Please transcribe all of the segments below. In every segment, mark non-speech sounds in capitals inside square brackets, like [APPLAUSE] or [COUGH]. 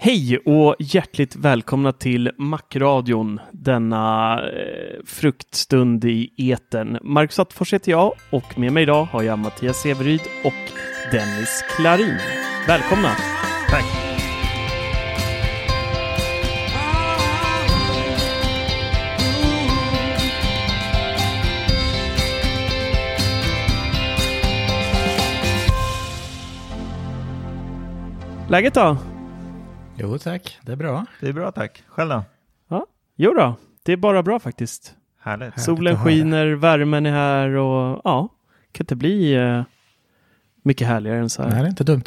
Hej och hjärtligt välkomna till Macradion, denna eh, fruktstund i eten. Marcus Attefors heter jag och med mig idag har jag Mattias Severyd och Dennis Klarin. Välkomna! Tack! Läget då? Jo tack, det är bra. Det är bra tack. Själv då? Ja, jo då, det är bara bra faktiskt. Härligt. Solen skiner, värmen är här och ja, kan inte bli eh, mycket härligare än så här. Nej, det är inte dumt.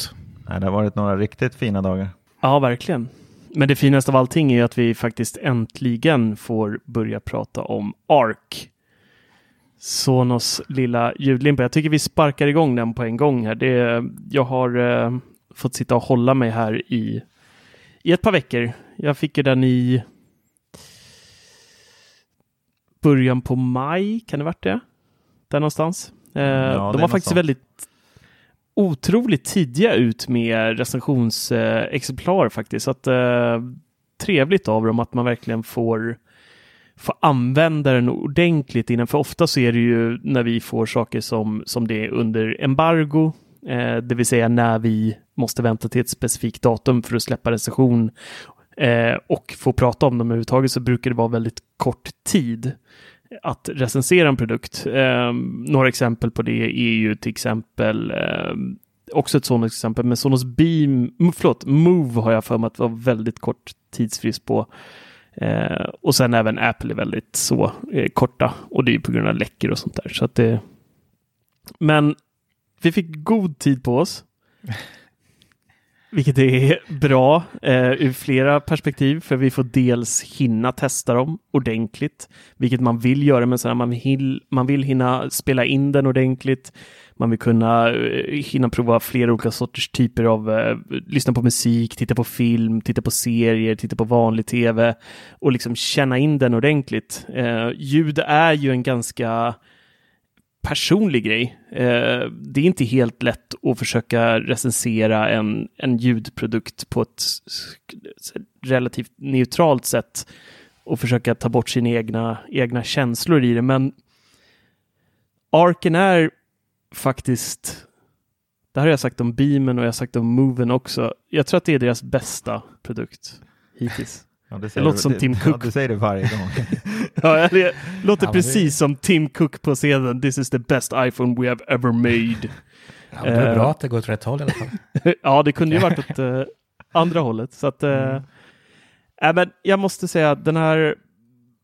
Nej, det har varit några riktigt fina dagar. Ja, verkligen. Men det finaste av allting är ju att vi faktiskt äntligen får börja prata om ARK. Sonos lilla ljudlimpa. Jag tycker vi sparkar igång den på en gång här. Det, jag har eh, fått sitta och hålla mig här i, i ett par veckor. Jag fick ju den i början på maj, kan det varit det? Där någonstans. Eh, är de var faktiskt väldigt otroligt tidiga ut med recensionsexemplar faktiskt. Så att, eh, trevligt av dem att man verkligen får, får använda den ordentligt innan. För ofta så är det ju när vi får saker som, som det är under embargo, eh, Eh, det vill säga när vi måste vänta till ett specifikt datum för att släppa recension eh, och få prata om dem överhuvudtaget så brukar det vara väldigt kort tid att recensera en produkt. Eh, några exempel på det är ju till exempel eh, också ett sådant exempel, men Sonos Beam, förlåt, Move har jag för mig att det var väldigt kort tidsfrist på. Eh, och sen även Apple är väldigt så eh, korta och det är ju på grund av läckor och sånt där. Så att det... Men vi fick god tid på oss. Vilket är bra eh, ur flera perspektiv, för vi får dels hinna testa dem ordentligt, vilket man vill göra, men sen man vill, man vill hinna spela in den ordentligt. Man vill kunna eh, hinna prova flera olika sorters typer av, eh, lyssna på musik, titta på film, titta på serier, titta på vanlig tv och liksom känna in den ordentligt. Eh, ljud är ju en ganska personlig grej. Eh, det är inte helt lätt att försöka recensera en, en ljudprodukt på ett relativt neutralt sätt och försöka ta bort sina egna, egna känslor i det. Men Arken är faktiskt, det här har jag sagt om Beamen och jag har sagt om Moven också. Jag tror att det är deras bästa produkt hittills. Ja, det, låter som Tim Ja, Cook. du säger det varje gång. [LAUGHS] [LAUGHS] Ja, det låter men precis det- som Tim Cook på scenen. This is the best iPhone we have ever made. Ja, det är Eh. bra att det går åt rätt håll i alla fall. [LAUGHS] ja, det kunde ju varit åt eh, andra hållet. Så att, eh, äh, men jag måste säga att den här,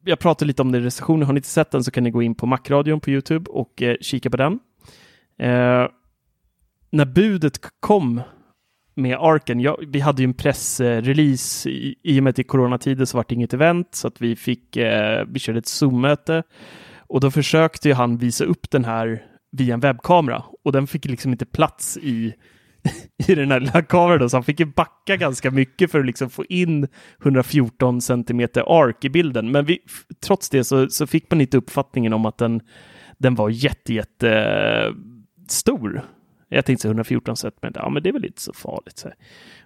jag pratade lite om det i recensionen, har ni inte sett den så kan ni gå in på Macradion på YouTube och eh, kika på den. Eh, när budet kom med Arken, Jag, vi hade ju en pressrelease i, i och med att i coronatider så var det inget event så att vi fick, eh, vi körde ett Zoom-möte och då försökte ju han visa upp den här via en webbkamera och den fick liksom inte plats i [LAUGHS] i den här lilla kameran då, så han fick ju backa ganska mycket för att liksom få in 114 centimeter ark i bilden. Men vi, trots det så, så fick man inte uppfattningen om att den, den var jätte, jätte eh, stor. Jag tänkte så 114 men, ja men det är väl inte så farligt. Så.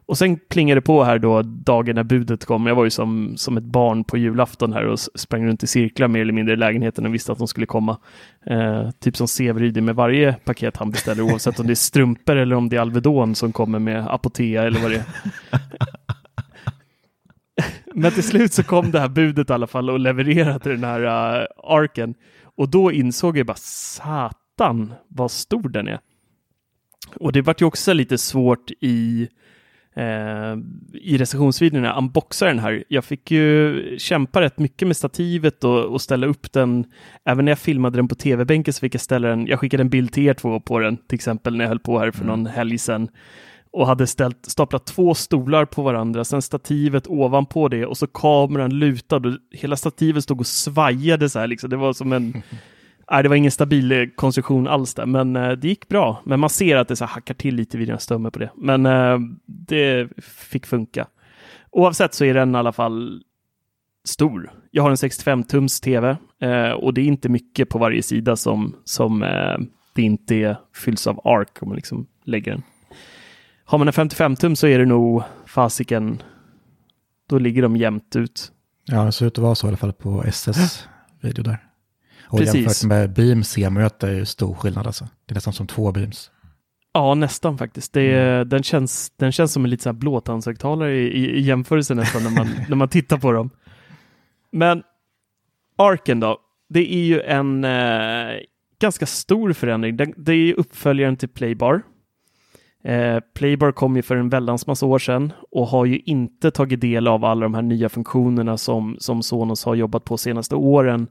Och sen klingade det på här då dagen när budet kom. Jag var ju som, som ett barn på julafton här och sprang runt i cirklar mer eller mindre i lägenheten och visste att de skulle komma. Eh, typ som Severyd med varje paket han beställer oavsett om det är strumpor eller om det är Alvedon som kommer med Apotea eller vad det är. [LAUGHS] Men till slut så kom det här budet i alla fall och levererade den här uh, arken. Och då insåg jag bara satan vad stor den är. Och det vart ju också lite svårt i eh, i recensionsvideon när jag unboxade den här. Jag fick ju kämpa rätt mycket med stativet och, och ställa upp den. Även när jag filmade den på tv-bänken så fick jag ställa den. Jag skickade en bild till er två på den, till exempel när jag höll på här för någon helg sedan och hade ställt, staplat två stolar på varandra, sen stativet ovanpå det och så kameran lutad och hela stativet stod och svajade så här liksom. Det var som en [LAUGHS] Nej, det var ingen stabil eh, konstruktion alls där, men eh, det gick bra. Men man ser att det så hackar till lite vid den stömmar på det. Men eh, det fick funka. Oavsett så är den i alla fall stor. Jag har en 65-tums tv och det är inte mycket på varje sida som, som det inte är, fylls av ark om man liksom lägger den. Har man en 55-tum så är det nog fasiken, då ligger de jämnt ut. Ja, det ser ut att vara så i alla fall på SS video där. Och Precis. jämfört med Beams C-möte är ju stor skillnad alltså. Det är nästan som två Beams. Ja, nästan faktiskt. Det, är- den, känns, den känns som en lite så här blåtandshögtalare i, i, i jämförelse nästan när man, [LAUGHS] när man tittar på dem. Men Arken då, det är ju en eh, ganska stor förändring. Den, det är uppföljaren till Playbar. Eh, Playbar kom ju för en väldans massa år sedan och har ju inte tagit del av alla de här nya funktionerna som, som Sonos har jobbat på senaste åren.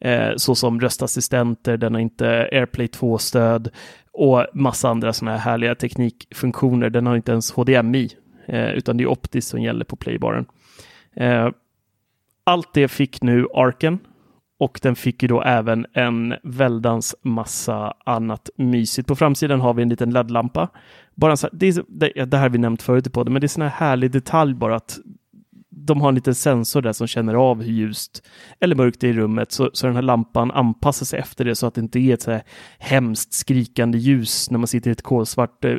Eh, såsom röstassistenter, den har inte AirPlay 2-stöd och massa andra sådana här härliga teknikfunktioner. Den har inte ens HDMI, eh, utan det är optiskt som gäller på Playbaren. Eh, allt det fick nu Arken och den fick ju då även en väldans massa annat mysigt. På framsidan har vi en liten LED-lampa. Bara så här, det, är, det, det här har vi nämnt förut i podden, men det är sån här härlig detalj bara att de har en liten sensor där som känner av hur ljust eller mörkt det är i rummet, så, så den här lampan anpassar sig efter det så att det inte är ett så här hemskt skrikande ljus när man sitter i ett kolsvart eh,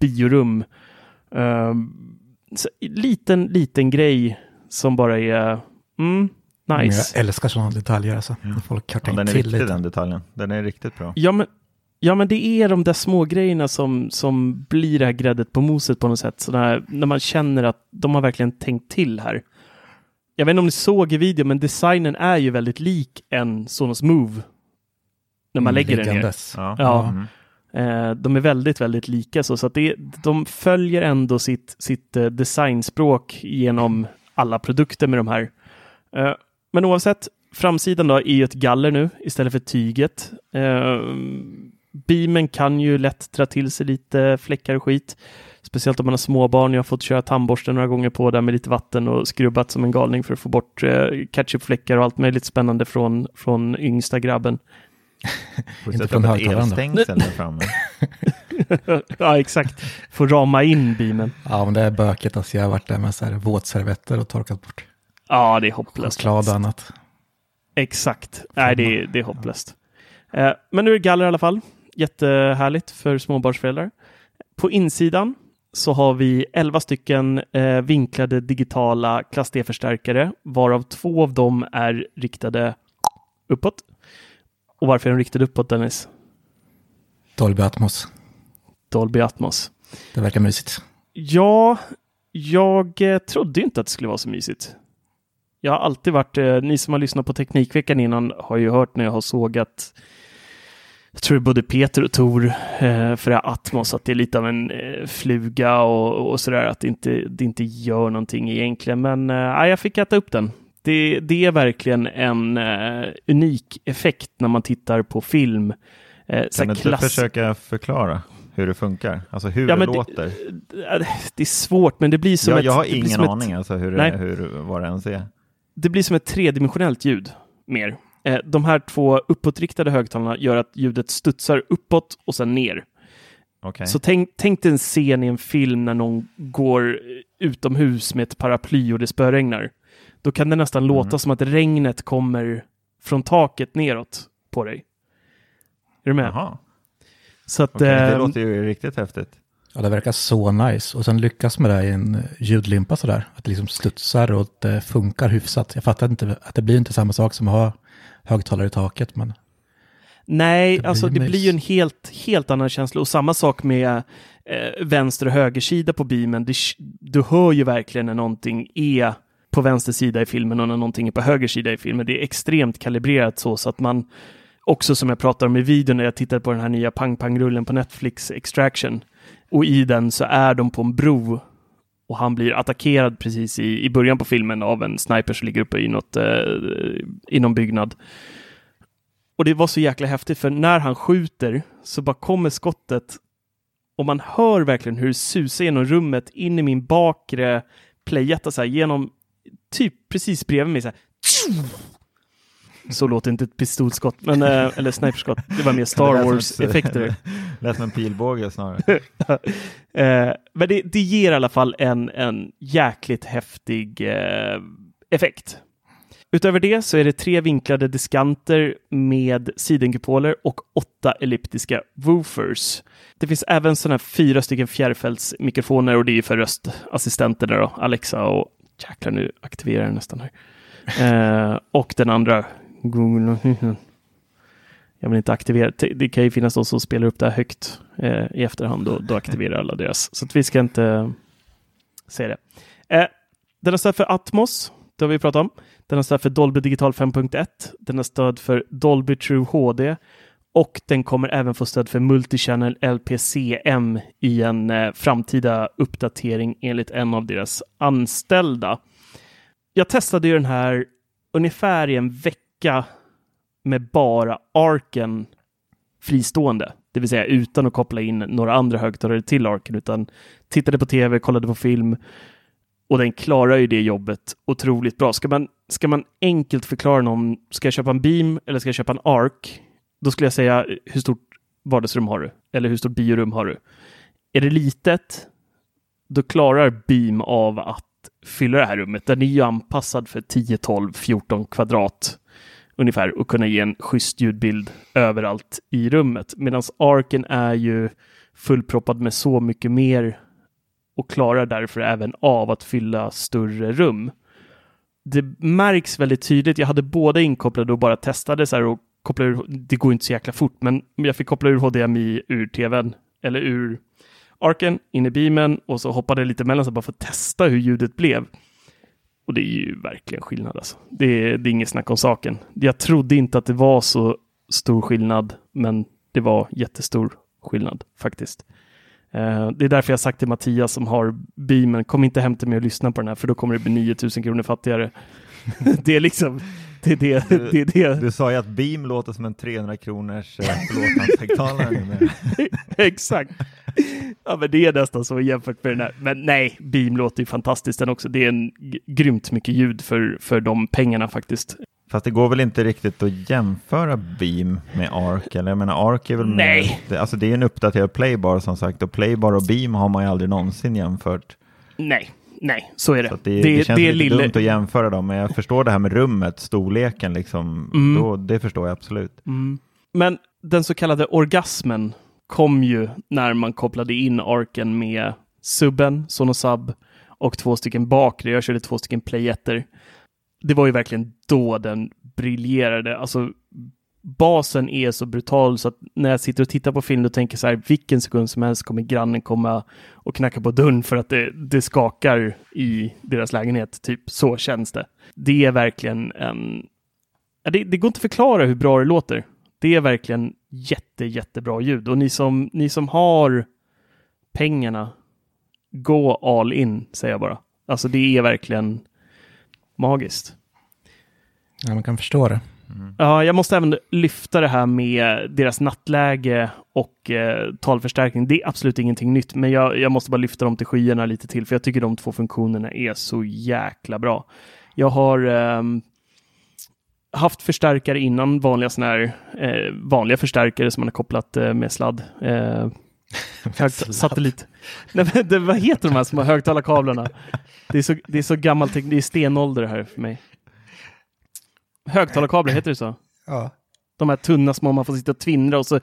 biorum. Ehm, så, liten, liten grej som bara är mm, nice. Jag älskar sådana detaljer alltså. När Folk har Ja, den är till viktig lite. den detaljen. Den är riktigt bra. Ja, men, ja, men det är de där små grejerna som, som blir det här gräddet på moset på något sätt. Så där, när man känner att de har verkligen tänkt till här. Jag vet inte om ni såg i videon, men designen är ju väldigt lik en Sonos Move. När man lägger den ner. Ja. Ja. Mm. Eh, de är väldigt, väldigt lika så, så att det, de följer ändå sitt, sitt eh, designspråk genom alla produkter med de här. Eh, men oavsett, framsidan då är ju ett galler nu istället för tyget. Eh, beamen kan ju lätt dra till sig lite fläckar och skit. Speciellt om man har småbarn. Jag har fått köra tandborsten några gånger på där med lite vatten och skrubbat som en galning för att få bort eh, ketchupfläckar och allt möjligt spännande från, från yngsta grabben. Inte från högtalaren framme. [LAUGHS] ja, exakt. Få rama in beamen. Ja, men det är bökigt. Alltså, jag har varit där med så här våtservetter och torkat bort Ja, det är hopplöst. choklad och annat. Exakt. Nej, det är, det är hopplöst. Eh, men nu är det galler i alla fall. Jättehärligt för småbarnsföräldrar. På insidan så har vi 11 stycken eh, vinklade digitala klass D-förstärkare, varav två av dem är riktade uppåt. Och varför är de riktade uppåt, Dennis? Dolby Atmos. Dolby Atmos. Det verkar mysigt. Ja, jag eh, trodde inte att det skulle vara så mysigt. Jag har alltid varit, eh, ni som har lyssnat på Teknikveckan innan har ju hört när jag har sågat jag tror både Peter och Tor eh, för det här Atmos, att det är lite av en eh, fluga och, och sådär, att det inte, det inte gör någonting egentligen. Men eh, jag fick äta upp den. Det, det är verkligen en eh, unik effekt när man tittar på film. Eh, Kan du inte klass- försöka förklara hur det funkar? Alltså hur Ja, det men det- låter? Eh, Det är svårt, men det blir som jag, ett... jag har ingen som ett- aning alltså hur, det, Nej. hur, vad det ens är. det blir som ett tredimensionellt ljud mer. Eh, de här två uppåtriktade högtalarna gör att ljudet studsar uppåt och sen ner. Okej. Så tänk, tänk dig en scen i en film när någon går utomhus med ett paraply och det spöregnar. Då kan det nästan låta som att regnet kommer från taket neråt på dig. Är du med? Jaha. Så att, Okej, det eh, låter ju riktigt häftigt. Ja, det verkar så nice. Och sen lyckas med det i en ljudlimpa sådär. Att det liksom studsar och att det funkar hyfsat. Jag fattar inte att det blir inte samma sak som att ha högtalare i taket. Men Nej, Det blir alltså det mys. blir ju en helt, helt annan känsla. Och samma sak med eh, vänster och högersida på beamen. Det, du hör ju verkligen när någonting är på vänster sida i filmen och när någonting är på höger sida i filmen. Det är extremt kalibrerat så, så att man också som jag pratade om i videon när jag tittade på den här nya pang-pang-rullen på Netflix, Extraction. Och i den så är de på en bro och han blir attackerad precis i, i början på filmen av en sniper som ligger uppe i, något, eh, i någon byggnad. Och det var så jäkla häftigt för när han skjuter så bara kommer skottet och man hör verkligen hur det susar genom rummet in i min bakre playetta så här genom typ precis bredvid mig så här. Så låter inte ett pistolskott, men, eh, eller sniperskott. Det var mer [LAUGHS] Star Wars-effekter. [LAUGHS] Lät som en pilbåge snarare. [LAUGHS] Eh, men det, det ger i alla fall en, en jäkligt häftig eh, effekt. Utöver det så är det tre vinklade diskanter med sidenkupoler och åtta elliptiska woofers. Det finns även sådana fyra stycken fjärrfältsmikrofoner och det är för röstassistenterna då, Alexa och jäklar nu aktiverar den nästan här. Eh, och den andra Google. Jag vill inte aktivera. Det kan ju finnas de som spelar upp det här högt eh, i efterhand och då aktiverar alla deras. Så att vi ska inte säga det. Eh, den har stöd för Atmos. Det har vi pratat om. Den har stöd för Dolby Digital 5.1. Den har stöd för Dolby True HD. Och den kommer även få stöd för Multichannel LPCM i en eh, framtida uppdatering enligt en av deras anställda. Jag testade ju den här ungefär i en vecka med bara arken fristående, det vill säga utan att koppla in några andra högtalare till arken, utan tittade på tv, kollade på film och den klarar ju det jobbet otroligt bra. Ska man, ska man enkelt förklara någon, ska jag köpa en beam eller ska jag köpa en ark? Då skulle jag säga, hur stort vardagsrum har du? Eller hur stort biorum har du? Är det litet, då klarar beam av att fylla det här rummet. Den är ju anpassad för 10, 12, 14 kvadrat ungefär och kunna ge en schysst ljudbild överallt i rummet. Medan arken är ju fullproppad med så mycket mer och klarar därför även av att fylla större rum. Det märks väldigt tydligt. Jag hade båda inkopplade och bara testade så här och kopplade ur. Det går inte så jäkla fort, men jag fick koppla ur HDMI ur tvn eller ur arken in i beamen och så hoppade jag lite mellan så bara för att testa hur ljudet blev. Och det är ju verkligen skillnad alltså. Det är, det är inget snack om saken. Jag trodde inte att det var så stor skillnad, men det var jättestor skillnad faktiskt. Eh, det är därför jag sagt till Mattias som har beamen, kom inte hem till mig och lyssna på den här, för då kommer det bli 9000 kronor fattigare. [LAUGHS] det är liksom, det är det. det, är det. Du sa ju att Beam låter som en 300 kronors eh, förlåtnadshögtalare numera. [LAUGHS] Exakt. Ja, men det är nästan så jämfört med den här. Men nej, Beam låter ju fantastiskt den också. Det är en grymt mycket ljud för, för de pengarna faktiskt. Fast det går väl inte riktigt att jämföra Beam med Arc? Eller jag menar Arc är väl Nej. det, alltså det är en uppdaterad Playbar som sagt och Playbar och Beam har man ju aldrig någonsin jämfört. Nej, nej, så är det. Så att det, det, känns är lite dumt att jämföra dem, men jag förstår det här med rummet, storleken liksom. Mm. Då, det förstår jag absolut. Mm. Men den så kallade orgasmen kom ju när man kopplade in arken med subben, Sonosub och två stycken bakre. Jag körde två stycken playetter. Det var ju verkligen då den briljerade. Alltså basen är så brutal så att när jag sitter och tittar på film och tänker så här, vilken sekund som helst kommer grannen komma och knacka på dörren för att det, det skakar i deras lägenhet. Typ så känns det. Det är verkligen en... Ja, det, det går inte att förklara hur bra det låter. Det är verkligen jätte, jättebra ljud. Och ni som, ni som har pengarna, gå all in, säger jag bara. Alltså det är verkligen magiskt. Ja, man kan förstå det. Ja, jag måste även lyfta det här med deras nattläge och eh, talförstärkning. Det är absolut ingenting nytt, men jag, jag måste bara lyfta dem till skyarna lite till, för jag tycker de två funktionerna är så jäkla bra. Jag har ehm, haft förstärkare innan, vanliga såna här, eh, vanliga förstärkare som man har kopplat eh, med sladd. Eh, [LAUGHS] satellit. Nej, men det, vad heter de här små högtalarkablarna? Det är så, det är så gammalt, det är stenålder här för mig. Högtalarkablar, heter det så? Ja. De här tunna små man får sitta och tvinnra och så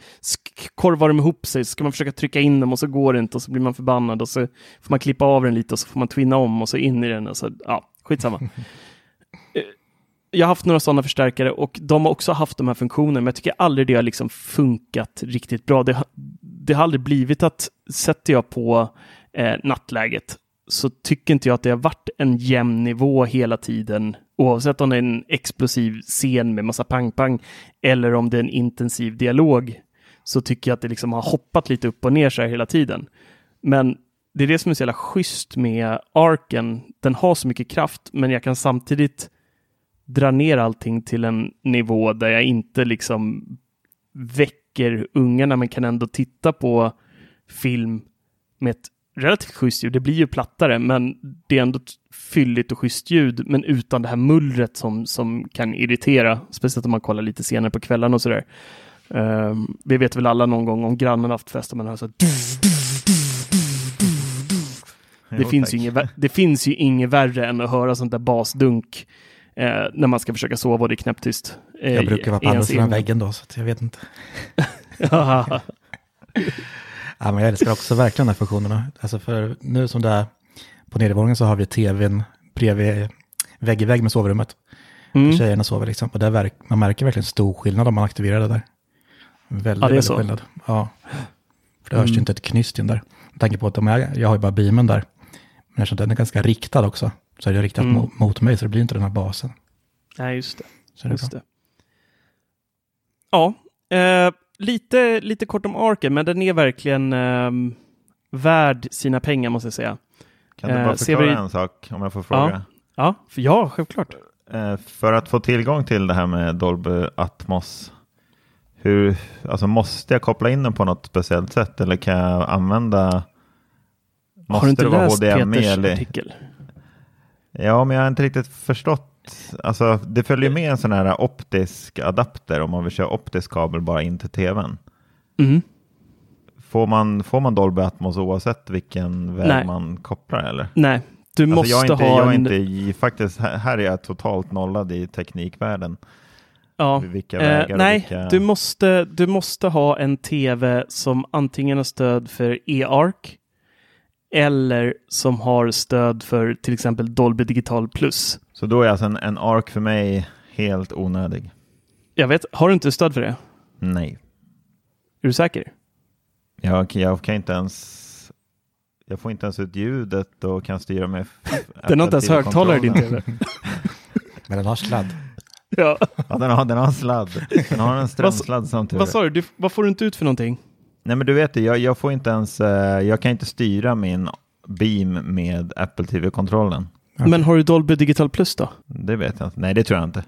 korvar de ihop sig, så ska man försöka trycka in dem och så går det inte och så blir man förbannad och så får man klippa av den lite och så får man twinna om och så in i den och så, ja, skitsamma. [LAUGHS] Eh, jag har haft några sådana förstärkare och de har också haft de här funktionerna, men jag tycker aldrig det har liksom funkat riktigt bra. Det, har- det har aldrig blivit att sätter jag på eh, nattläget så tycker inte jag att det har varit en jämn nivå hela tiden, oavsett om det är en explosiv scen med massa pang-pang eller om det är en intensiv dialog, så tycker jag att det liksom har hoppat lite upp och ner så här hela tiden. Men det är det som är så jävla schysst med arken. Den har så mycket kraft, men jag kan samtidigt dra ner allting till en nivå där jag inte liksom väcker ungarna, men kan ändå titta på film med ett relativt schysst ljud. Det blir ju plattare, men det är ändå fylligt och schysst ljud, men utan det här mullret som, som kan irritera, speciellt om man kollar lite senare på kvällen och sådär. Um, vi vet väl alla någon gång om grannen haft fest och man hör så här, det, Jo, finns inget, det finns ju inget värre än att höra sånt där basdunk eh, när man ska försöka sova och det är knäpptyst. Eh, Jag brukar vara på i andra sidan väggen då, så jag vet inte. [LAUGHS] Ja, men jag älskar också verkligen de här funktionerna. Alltså för nu som det är på nedervåningen så har vi tvn bredvid, vägg i vägg med sovrummet. mm. Tjejerna sover liksom. Och där verk, man märker verkligen stor skillnad om man aktiverar det där. Väldigt, Ja, väldigt så. skillnad. Ja. För det hörs Mm. ju inte ett knyst in där. Med tanke på att de är, jag har ju bara beamen där. Men eftersom den är ganska riktad också, så är det riktat Mm. mot, mot mig, så det blir inte den här basen. Nej, just det. Så det Just det. Ja, eh, lite, lite kort om Arken, men den är verkligen ehm, värd sina pengar måste jag säga. Kan du Eh, bara ser förklara vi- en sak om jag får fråga? Ja, ja, självklart. Eh, För att få tillgång till det här med Dolby Atmos, hur, alltså måste jag koppla in den på något speciellt sätt eller kan jag använda Måste Har du inte det läst HDMI Peters eller? artikel? Ja, men jag har inte riktigt förstått. Alltså, det följer med en sån här optisk adapter om man vill köra optisk kabel bara in till tvn. Mm. Får man, får man Dolby Atmos oavsett vilken väg Nej. man kopplar eller? Nej, du Alltså, måste jag inte, ha jag en... inte i, faktiskt, här är jag totalt nollad i teknikvärlden. ja. Eh, nej, vilka... du, måste, du måste ha en tv som antingen har stöd för e-arc eller som har stöd för till exempel Dolby Digital Plus. Så då är alltså en, en ARC för mig helt onödig. Jag vet, har du inte stöd för det? Nej, Är du säker? jag, jag kan inte ens... Jag får inte ens ut ljudet och kan styra med... [LAUGHS] Den har inte ens högtalare i din tv. [LAUGHS] Men den har sladd. Ja. Ja, den har, den har sladd. Den har en strömsladd samtidigt. Vad sa du? du? Vad får du inte ut för någonting? Nej, men du vet det, jag, jag får inte ens... eh, Jag kan inte styra min beam med Apple TV-kontrollen. Men har du Dolby Digital Plus då? Det vet jag inte. Nej, det tror jag inte.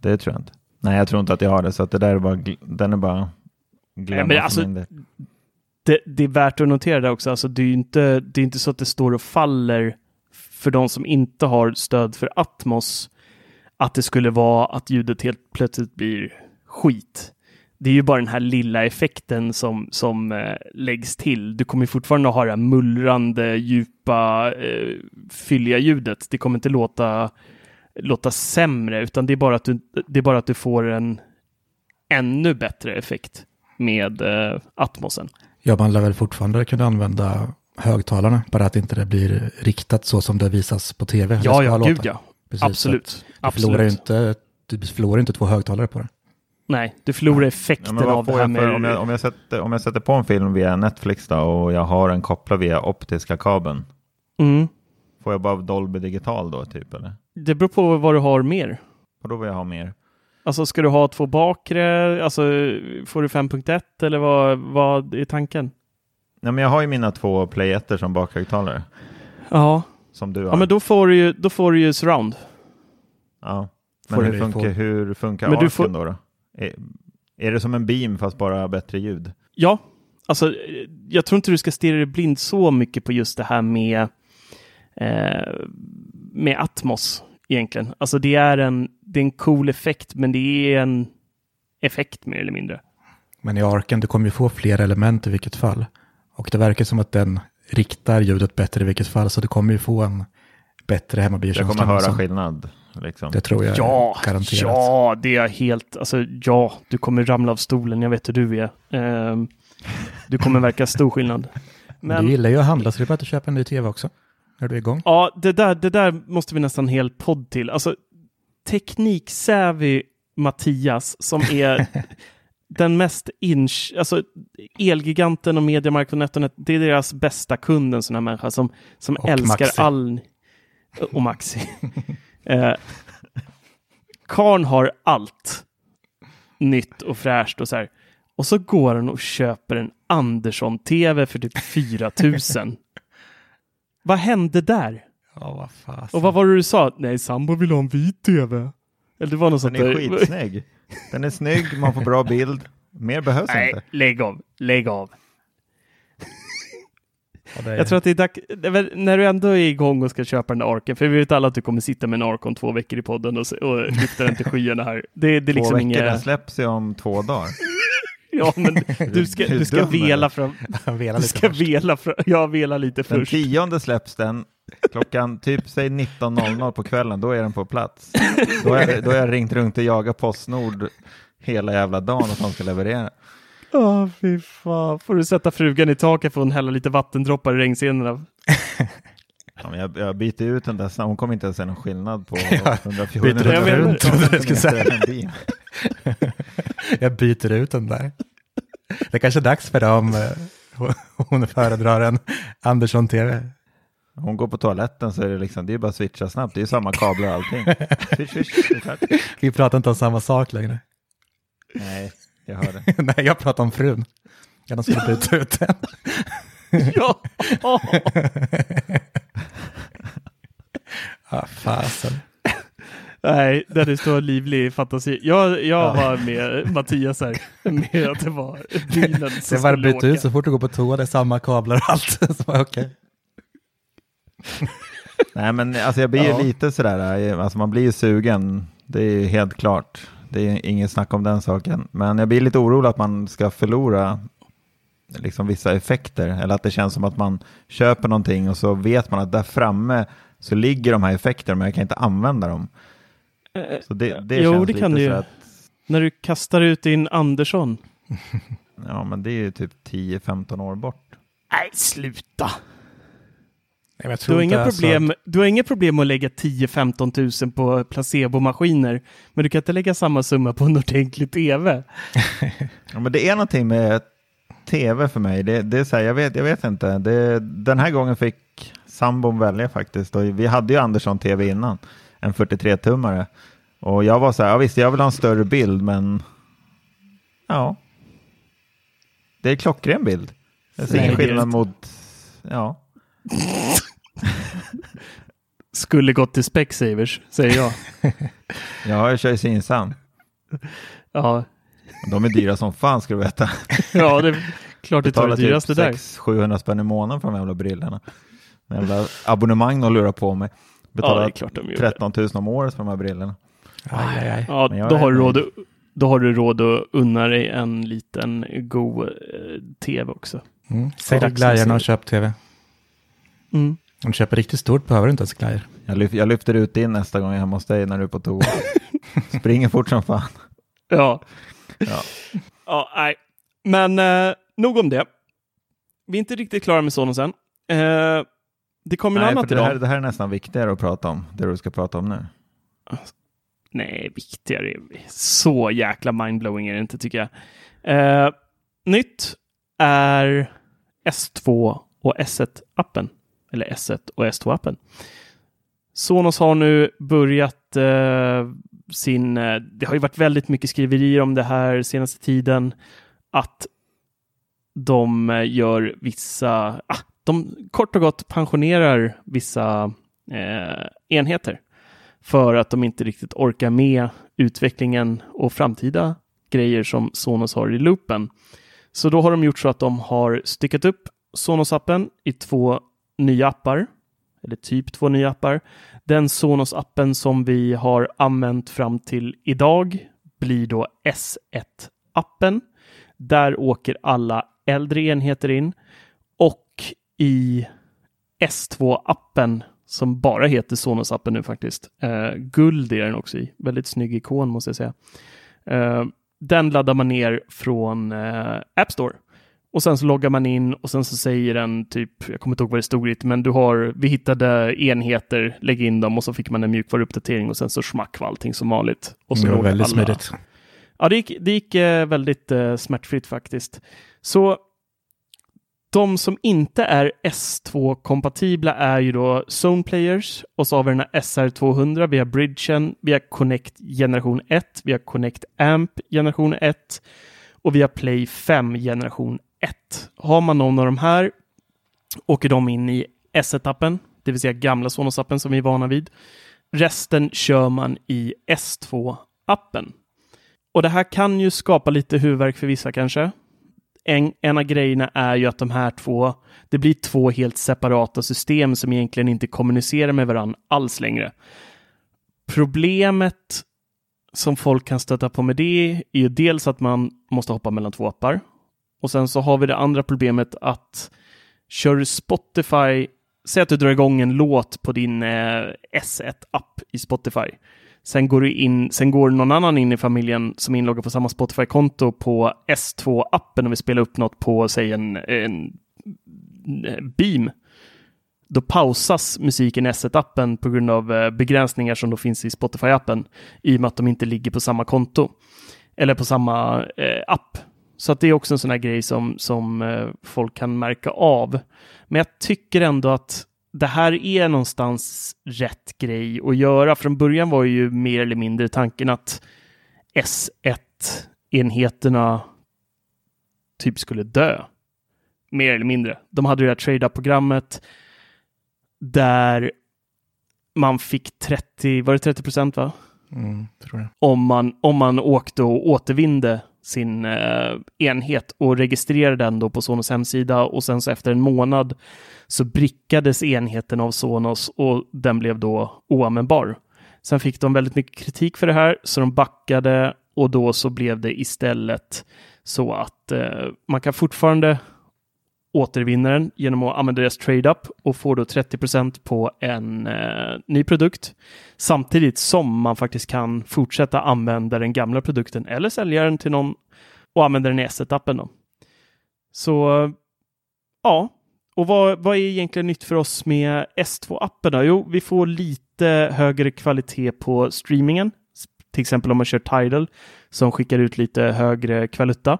Det tror jag inte. Nej, jag tror inte att jag har det, så att det där är bara... Den är bara... Glömma men alltså-. Det, det är värt att notera det också. Alltså, det, är ju inte, det är inte så att det står och faller för de som inte har stöd för Atmos att det skulle vara att ljudet helt plötsligt blir skit. Det är ju bara den här lilla effekten som, som eh, läggs till. Du kommer fortfarande ha det här mullrande, djupa, eh, fylliga ljudet. Det kommer inte låta, låta sämre, utan det är, bara att du, det är bara att du får en ännu bättre effekt med eh, Atmosen. Ja, man lär väl fortfarande kunna använda högtalarna, bara att inte det blir riktat så som det visas på tv. Ja, ja, låta. gud ja. Precis, Absolut. Du förlorar, Absolut. inte, du förlorar inte två högtalare på det. Nej, du förlorar Ja, effekten vad av det här med... om, jag, om, jag sätter, om jag sätter på en film via Netflix då, och jag har den kopplad via optiska kabeln, Mm. får jag bara Dolby digital då typ eller? Det beror på vad du har mer. Och då vill jag ha mer. Alltså ska du ha två bakre, alltså får du 5.1 eller vad, vad är tanken? Nej, men jag har ju mina två Play 1 som bakhögtalare, Ja, som du har. ja men då får du ju, då får du ju surround. Ja. Men hur funkar, hur funkar arken får- då? då? Är, är det som en beam fast bara bättre ljud? Ja, alltså jag tror inte du ska stirra dig blind så mycket på just det här med, eh, med Atmos egentligen. Alltså det är, en, det är en cool effekt, men det är en effekt mer eller mindre. Men i arken, du kommer ju få fler element i vilket fall. Och det verkar som att den riktar ljudet bättre i vilket fall, så du kommer ju få en bättre Jag hemmabikänsla. kommer höra Så skillnad. Liksom. Det tror jag Ja, är garanterat. ja, det är helt, alltså ja, du kommer ramla av stolen, jag vet hur du är. Ehm, du kommer verka stor skillnad. Men du gillar ju att handla, så det är bara att köpa en ny tv också. När du är igång. ja, det där, det där måste vi nästan hel podd till. Alltså, tekniksävig Mattias som är [LAUGHS] den mest inch, alltså Elgiganten och Mediamarkt och NetOnNet, det är deras bästa kund, en sån här människa som, som Och älskar Maxi. all... Och Maxi. [LAUGHS] eh, Karn har allt nytt och fräscht och så här. Och så går han och köper en Andersson-TV för typ 4 000. vad hände där? Ja, vad fan. Och vad var det du sa? Nej, sambo vill ha en vit TV. Eller det var något Den är där. skitsnygg. Den är snygg, man får bra bild. Mer behövs Nej, inte. lägg av. Lägg av. Ja, det är- Jag tror att det är dags, när du ändå är igång och ska köpa den där arken, för vi vet alla att du kommer sitta med en ark om två veckor i podden och, och lyfta den till skyarna här. Det, det är Två liksom veckor, den inget... släpps ju om två dagar. [LAUGHS] Ja, men du ska, du ska vela du? fram... [LAUGHS] Han velar Du lite ska först. vela fram... Ja, vela lite Den först. tionde släpps den. Klockan typ säg 19.00 på kvällen, då är den på plats. [LAUGHS] Då har jag, då har jag ringt runt och jagat Postnord hela jävla dagen att de ska leverera. Åh, fy fan. Får du sätta frugan i taket för hon hälla lite vattendroppar i regnscenerna? [LAUGHS] Ja, jag, jag byter ut den där hon kommer inte ens se någon skillnad på [LAUGHS] Ja, 114 byter den meter runt, jag. Jag byter ut den där. Det är kanske är dags för dem. eh, Hon föredrar en Andersson-TV. Hon går på toaletten så är det liksom, det är bara att switcha snabbt, det är samma kablar och allting. [LAUGHS] Switch, switch. Vi pratar inte om samma sak längre. Nej, jag hör det. [LAUGHS] Nej, jag pratar om frun. Jag skulle byta ut den. [LAUGHS] Ja! Ja, [LAUGHS] fasen. Nej, den är så livlig fantasi. Jag, jag var med Mattias här, med att det var bilen Det som att skulle byta ut så fort du går på toa, det är samma kablar och allt. Så bara, okej. Nej, men alltså jag blir Ja. lite sådär, eh, alltså man blir ju sugen, det är helt klart. Det är inget snack om den saken. Men jag blir lite orolig att man ska förlora liksom vissa effekter, eller att det känns som att man köper någonting och så vet man att där framme så ligger de här effekterna, men jag kan inte använda dem. Så det, det jo, det kan du ju. att, När du kastar ut din Andersson. [LAUGHS] ja men det är ju typ 10-15 år bort. Nej, sluta! Nej, Du har, inga problem, du har inga problem att lägga 10-15 tusen på placebomaskiner, men du kan inte lägga samma summa på [LAUGHS] en ordentlig TV. [LAUGHS] Ja, men det är någonting med tv för mig. Det, det är så här, jag, vet, jag vet inte. Det, den här gången fick sambon välja faktiskt. Och vi hade ju Andersson TV innan, en 43-tummare. Och jag var så här, ja, visst jag vill ha en större bild, men ja. Det är klockren bild. Jag ser ingen det är skillnad mot, ja. [LAUGHS] [LAUGHS] Skulle gått till Specsavers, säger jag. [LAUGHS] Ja, jag kör ju Synsam. Ja, De är dyra som fan ska du veta. [LAUGHS] ja det är klart det tar Betalar det dyraste där. typ 700 spänn i månaden för de jävla brillorna. Jävla abonnemang de lurar på mig. Ja, Betalar det är klart de gör. 13 000 om året för de här brillorna. Aj, aj, aj. Ja, då har, du råd, då har du råd att unna dig en liten god eh, TV också. Mm. Sälj glajjorna och köp tv. Mm. Om du köper riktigt stort behöver du inte ens glajjor. Jag, lyf, jag lyfter ut din nästa gång jag är hemma hos dig när du är på toa. Springer fort som fan. Ja. Ja. Ja, nej. Men eh, nog om det. Vi är inte riktigt klara med Sonosen. Eh, det kommer något annat det idag. här, det här är nästan viktigare att prata om, det du ska prata om nu. Nej, viktigare. Så jäkla mindblowing är det inte tycker jag. Eh, nytt är S2 och S1-appen. Eller S1 och S2-appen. Sonos har nu börjat eh, sin... Eh, det har ju varit väldigt mycket skriverier om det här senaste tiden. Att de eh, gör vissa... Ah, de kort och gott pensionerar vissa eh, enheter för att de inte riktigt orkar med utvecklingen och framtida grejer som Sonos har i loopen. Så då har de gjort så att de har styckat upp Sonos-appen i två nya appar, eller typ två nya appar. Den Sonos-appen som vi har använt fram till idag blir då S1-appen. Där åker alla äldre enheter in och i S2-appen som bara heter Sonos-appen nu faktiskt. Eh, guld är den också i. Väldigt snygg ikon måste jag säga. Eh, den laddar man ner från eh, App Store. Och sen så loggar man in och sen så säger den typ, jag kommer inte ihåg vad det stod riktigt, men du har, vi hittade enheter, lägg in dem och så fick man en mjukvaruuppdatering och sen så smack var allting som vanligt. Och så det var väldigt alla- smidigt. Ja, det gick, det gick eh, väldigt eh, smärtfritt faktiskt. Så de som inte är S2-kompatibla är ju då Zone Players och så har vi den här SR200, vi har Bridgen, vi har Connect generation 1, vi har Connect Amp generation 1 och vi har Play 5 generation 1. Har man någon av de här åker de in i S1-appen, det vill säga gamla Sonos-appen som vi är vana vid. Resten kör man i S2-appen. Och det här kan ju skapa lite huvudvärk för vissa kanske. En, en av grejerna är ju att de här två, det blir två helt separata system som egentligen inte kommunicerar med varandra alls längre. Problemet som folk kan stöta på med det är ju dels att man måste hoppa mellan två appar. Och sen så har vi det andra problemet att kör du Spotify, säg att du drar igång en låt på din eh, S1-app i Spotify. Sen går, du in, sen går någon annan in i familjen som är inloggad på samma Spotify-konto på S2-appen och vill spela upp något på, säg en, en eh, Beam. Då pausas musiken i S1-appen på grund av eh, begränsningar som då finns i Spotify-appen i och med att de inte ligger på samma konto eller på samma eh, app. Så att det är också en sån här grej som, som eh, folk kan märka av. Men jag tycker ändå att det här är någonstans rätt grej att göra. Från början var ju mer eller mindre tanken att S1-enheterna typ skulle dö. Mer eller mindre. De hade det här trade-up-programmet där man fick 30, var det 30 procent va? Mm, tror jag. om man, om man åkte och återvinde sin eh, enhet och registrerade den då på Sonos hemsida och sen så efter en månad så brickades enheten av Sonos och den blev då oanvändbar. Sen fick de väldigt mycket kritik för det här så de backade och då så blev det istället så att eh, man kan fortfarande återvinner den genom att använda deras trade-up och får då 30% på en eh, ny produkt. Samtidigt som man faktiskt kan fortsätta använda den gamla produkten eller sälja den till någon och använda den i S1-appen. Då. Så ja, och vad, vad är egentligen nytt för oss med S2-appen? Jo, vi får lite högre kvalitet på streamingen. Till exempel om man kör Tidal som skickar ut lite högre kvaluta.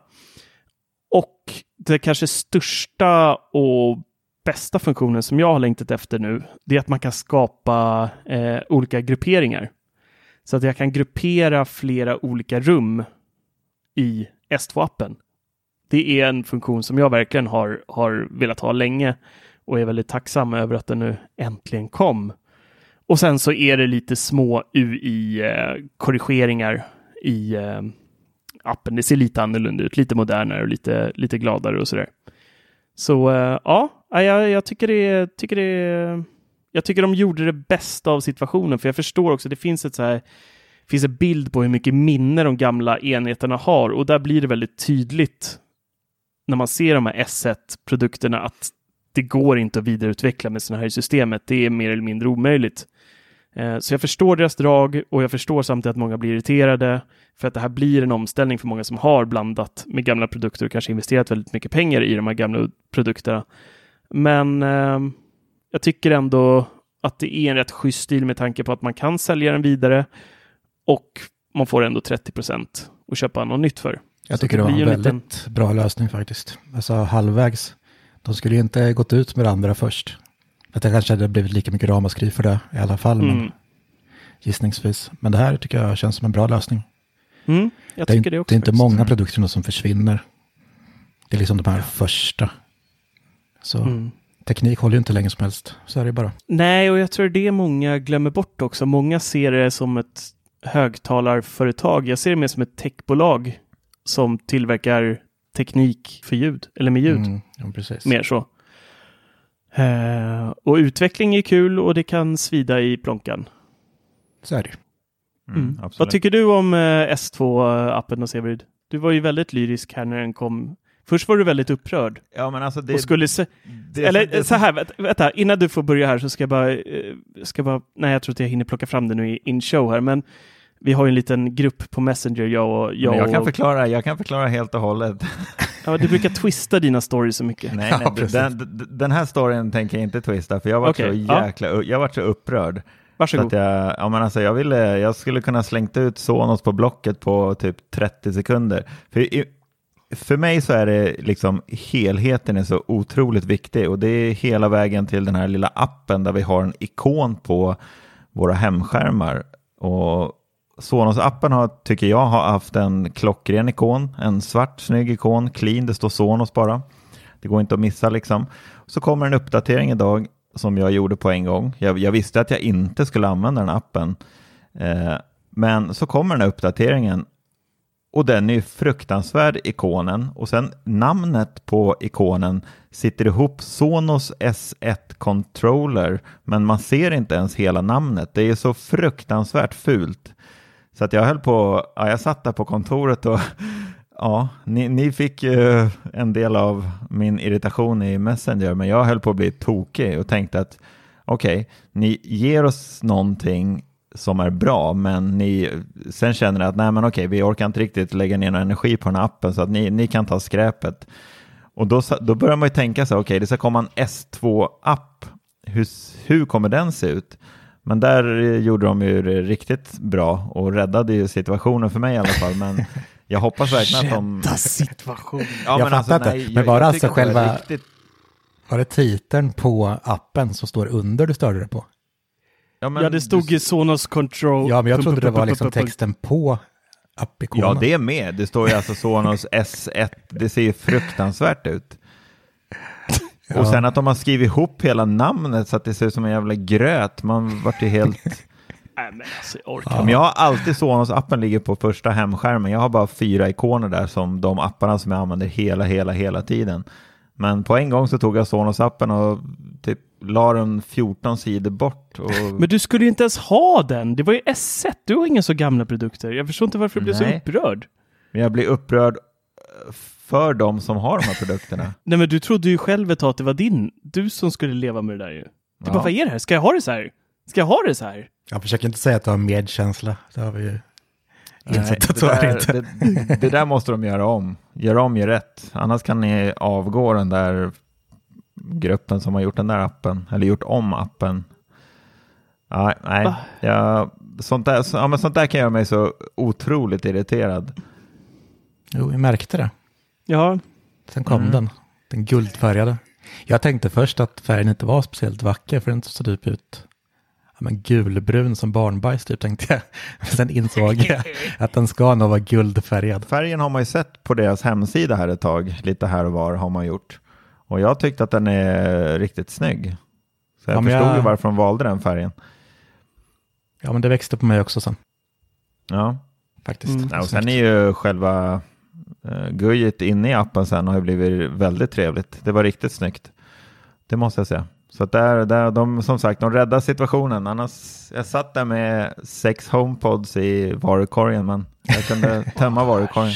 Och det kanske största och bästa funktionen som jag har längtat efter nu, det är att man kan skapa eh, olika grupperingar. Så att jag kan gruppera flera olika rum i S2-appen. Det är en funktion som jag verkligen har, har velat ha länge och är väldigt tacksam över att den nu äntligen kom. Och sen så är det lite små UI-korrigeringar i eh, appen. Det ser lite annorlunda ut, lite modernare och lite, lite gladare och sådär. Så eh, ja, jag, jag tycker det, tycker det jag tycker de gjorde det bästa av situationen, för jag förstår också, det finns ett så här finns en bild på hur mycket minne de gamla enheterna har och där blir det väldigt tydligt när man ser de här S1-produkterna att det går inte att vidareutveckla med sådana här i systemet. Det är mer eller mindre omöjligt. Eh, Så jag förstår deras drag och jag förstår samtidigt att många blir irriterade för att det här blir en omställning för många som har blandat med gamla produkter och kanske investerat väldigt mycket pengar i de här gamla produkterna. Men eh, jag tycker ändå att det är en rätt schysst stil med tanke på att man kan sälja den vidare och man får ändå 30 procent att köpa något nytt för. Jag tycker det var blir en en liten- väldigt bra lösning faktiskt. Alltså halvvägs. De skulle ju inte gått ut med det andra först. Att det kanske hade blivit lika mycket ramaskri för det i alla fall. Mm. Men gissningsvis. Men det här tycker jag känns som en bra lösning. Mm, det är, det också. det är inte faktiskt. många produkter som försvinner. Det är liksom de här första. Så Mm. teknik håller ju inte länge som helst. Så är det bara. Nej, och jag tror det många glömmer bort också. Många ser det som ett högtalarföretag. Jag ser det mer som ett techbolag som tillverkar teknik för ljud, eller med ljud. Mm, ja. Mer så. Eh, och utveckling är kul och det kan svida i plånkan. Så är det ju. Mm, Vad tycker du om eh, S2-appen och Severid? Du var ju väldigt lyrisk här när den kom Först var du väldigt upprörd. Ja, men alltså det, och skulle se, det, eller det, så här, vänta, vänta, innan du får börja här så ska jag bara, eh, ska bara nej jag tror inte jag hinner plocka fram det nu i in show här, men vi har ju en liten grupp på Messenger, jag och... Jag, jag, kan, och, förklara, jag kan förklara helt och hållet. [LAUGHS] ja, du brukar twista dina stories så mycket. Nej, nej [LAUGHS] Ja, den, den här storyn tänker jag inte twista, för jag var Okej, så ja. jäkla, jag var så upprörd. Så Varsågod. att jag, ja, men alltså jag, ville, jag skulle kunna slängt ut Sonos på Blocket på typ 30 sekunder. För, i, för mig så är det liksom helheten är så otroligt viktig och det är hela vägen till den här lilla appen där vi har en ikon på våra hemskärmar. Och Sonos-appen har, tycker jag, har haft en klockren ikon, en svart snygg ikon, clean, det står Sonos bara. Det går inte att missa liksom. Så kommer en uppdatering idag som jag gjorde på en gång. Jag, jag visste att jag inte skulle använda den appen. Eh, men så kommer den här uppdateringen och den är ju fruktansvärd ikonen och sen namnet på ikonen sitter ihop Sonos S1 Controller men man ser inte ens hela namnet. Det är så fruktansvärt fult. Så att jag höll på, ja, jag satt där på kontoret och [LAUGHS] ja, ni, ni fick ju en del av min irritation i Messenger men jag höll på att bli tokig och tänkte att okej, okay, ni ger oss någonting som är bra, men ni, sen känner ni att nej men okej, vi orkar inte riktigt lägga ner någon energi på den här appen så att ni, ni kan ta skräpet. Och då, då börjar man ju tänka så okej, okay, det ska komma en S2-app. Hur, hur kommer den se ut? Men där gjorde de ju det riktigt bra och räddade ju situationen för mig i alla fall. Men [LAUGHS] jag hoppas verkligen att de... Rädda situation. jag Ja, men fattar alltså, inte. nej, men var jag- det jag alltså det var själva, riktigt- var det titeln på appen som står under du störde dig på? Ja, men ja, det stod du- ju Sonos Control. Ja, men jag trodde det var liksom texten på appikonen. Ja, det är med. Det står ju alltså Sonos S1. Det ser ju fruktansvärt ut. Och sen att de har skrivit ihop hela namnet så att det ser ut som en jävla gröt. Man vart ju helt... [LAUGHS] Nej, men alltså jag orkar Ja. Jag har alltid Sonos-appen ligger på första hemskärmen. Jag har bara fyra ikoner där som de apparna som jag använder hela, hela, hela tiden. Men på en gång så tog jag Sonos-appen och typ la den 14 sidor bort. Och... Men du skulle ju inte ens ha den. Det var ju S1. Du har inga så gamla produkter. Jag förstår inte varför du blev så upprörd. Men jag blir upprörd för de som har de här produkterna. [LAUGHS] Nej, men du trodde ju själv ett tag att det var din. Du som skulle leva med det där ju. Du Ja. bara, vad är det här? Ska jag ha det så här? Ska jag ha det så här? Jag försöker inte säga att du har medkänsla. Det har vi ju Nej, insett att det, där, inte. det, det där måste de göra om. Gör om, gör rätt. Annars kan ni avgå den där gruppen som har gjort den där appen, eller gjort om appen. Nej, nej. Va? Jag, sånt, där, så, ja, men sånt där kan göra mig så otroligt irriterad. Jo, jag märkte det. Ja, Sen kom Mm. den, den guldfärgade. Jag tänkte först att färgen inte var speciellt vacker, för den såg typ ut ja, men gulbrun som barnbajs, typ, tänkte jag. [LAUGHS] Sen insåg jag [LAUGHS] att den ska nog vara guldfärgad. Färgen har man ju sett på deras hemsida här ett tag, lite här och var har man gjort. Och jag tyckte att den är riktigt snygg. Så jag Ja, förstod jag- ju varför de valde den färgen. Ja, men det växte på mig också sen, Ja. faktiskt. Mm. Ja, och sen är ju själva gujet inne i appen sen har ju blivit väldigt trevligt. Det var riktigt snyggt. Det måste jag säga. Så att där, där, de, som sagt, de räddar situationen. Annars, jag satt där med sex HomePods i varukorgen, men jag kunde [LAUGHS] tömma varukorgen.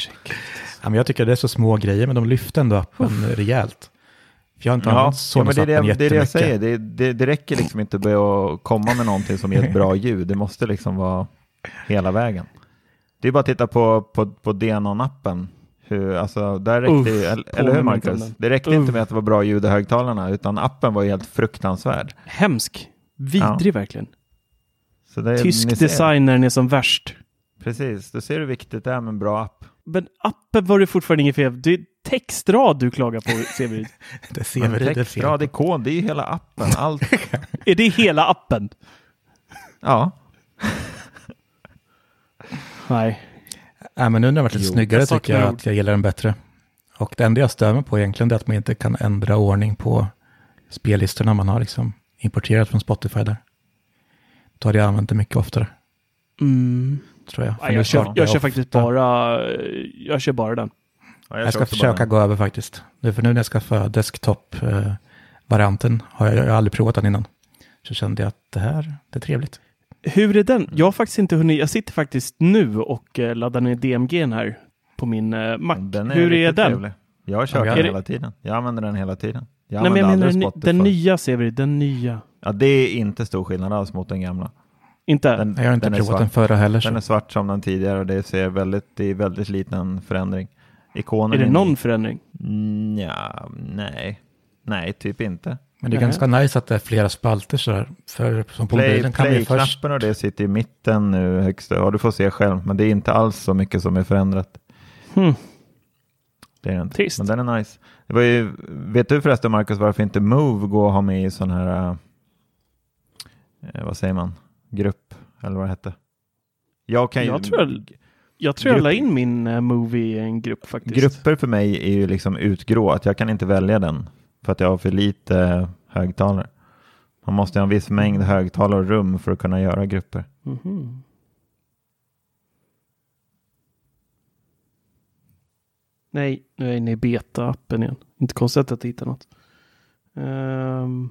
Ja, men jag tycker det är så små grejer, men de lyfte ändå appen rejält. För jag har inte Ja, använt ja men det är Sonos-appen det, det, är det jag säger. Det, det, det räcker liksom inte med att komma med någonting som ger ett bra [LAUGHS] ljud. Det måste liksom vara hela vägen. Det är bara att titta på, på, på Denon-appen. Hur, alltså, där räckte, Uff, ju- eller, hur Marcus? Det räckte Uff. inte med att det var bra ljud i högtalarna, utan appen var helt fruktansvärd. hemsk. Vidrig verkligen. Så det, ni Tysk designern är som värst. Precis, du ser hur viktigt det är med en bra app. Men appen var det fortfarande inget fel. Det är textrad du klagar på, Severin. [LAUGHS] Det ser vi lite text, fel rad, på. ikon, det är ju hela appen. Allt. [LAUGHS] är det hela appen? Ja, Nej. Ja, men nu när den varit lite Jo, snyggare jag tycker jag ord. att jag gillar den bättre. Och det enda jag stör mig på egentligen är att man inte kan ändra ordning på spellistorna man har liksom importerat från Spotify där. Då hade jag använt det mycket oftare, Mm. tror jag. Nej, nu jag kör, jag kör faktiskt bara, jag kör bara den. Ja, Jag ska kör också försöka gå över faktiskt. Nu för nu när jag skaffade desktop-varianten har jag, jag har aldrig provat den innan. Så kände jag att det här, det är trevligt. Hur är den? Jag har faktiskt inte hunnit, jag sitter faktiskt nu och eh, laddar ner DMG här på min eh, Mac. Den Hur är den? trevlig. Jag Ja, den är hela tiden. Jag använder den hela tiden. Jag Nej, men jag menar den, nya Severi, den nya. Ja, det är inte stor skillnad alls mot den gamla. Inte? Den, Jag har inte den är provat svart. den förra heller. Så. Den är svart som den tidigare och det ser väldigt, det är väldigt liten förändring. Ikonen är det någon förändring? Mm, ja, nej. Nej, typ inte. Men det är Nej. ganska nice att det är flera spalter sådär. För som på Play, mobilen kan vi först... Play-knappen och det sitter i mitten nu högst. Ja, du får se själv, men det är inte alls så mycket som är förändrat. Hmm. Det är det inte. Trist. Men den är nice. Det var ju, vet du förresten Marcus varför inte Move går att ha med i sån här, eh, vad säger man, grupp eller vad det hette? Jag kan ju, Jag tror jag- Jag tror jag la in min uh, movie i en grupp faktiskt. Grupper för mig är ju liksom utgrå, att jag kan inte välja den för att jag har för lite högtalare. Man måste ha en viss mängd högtalare och rum för att kunna göra grupper. Mhm. Nej, nu är jag inne i beta-appen igen. Inte konstigt att jag hittar något. Um...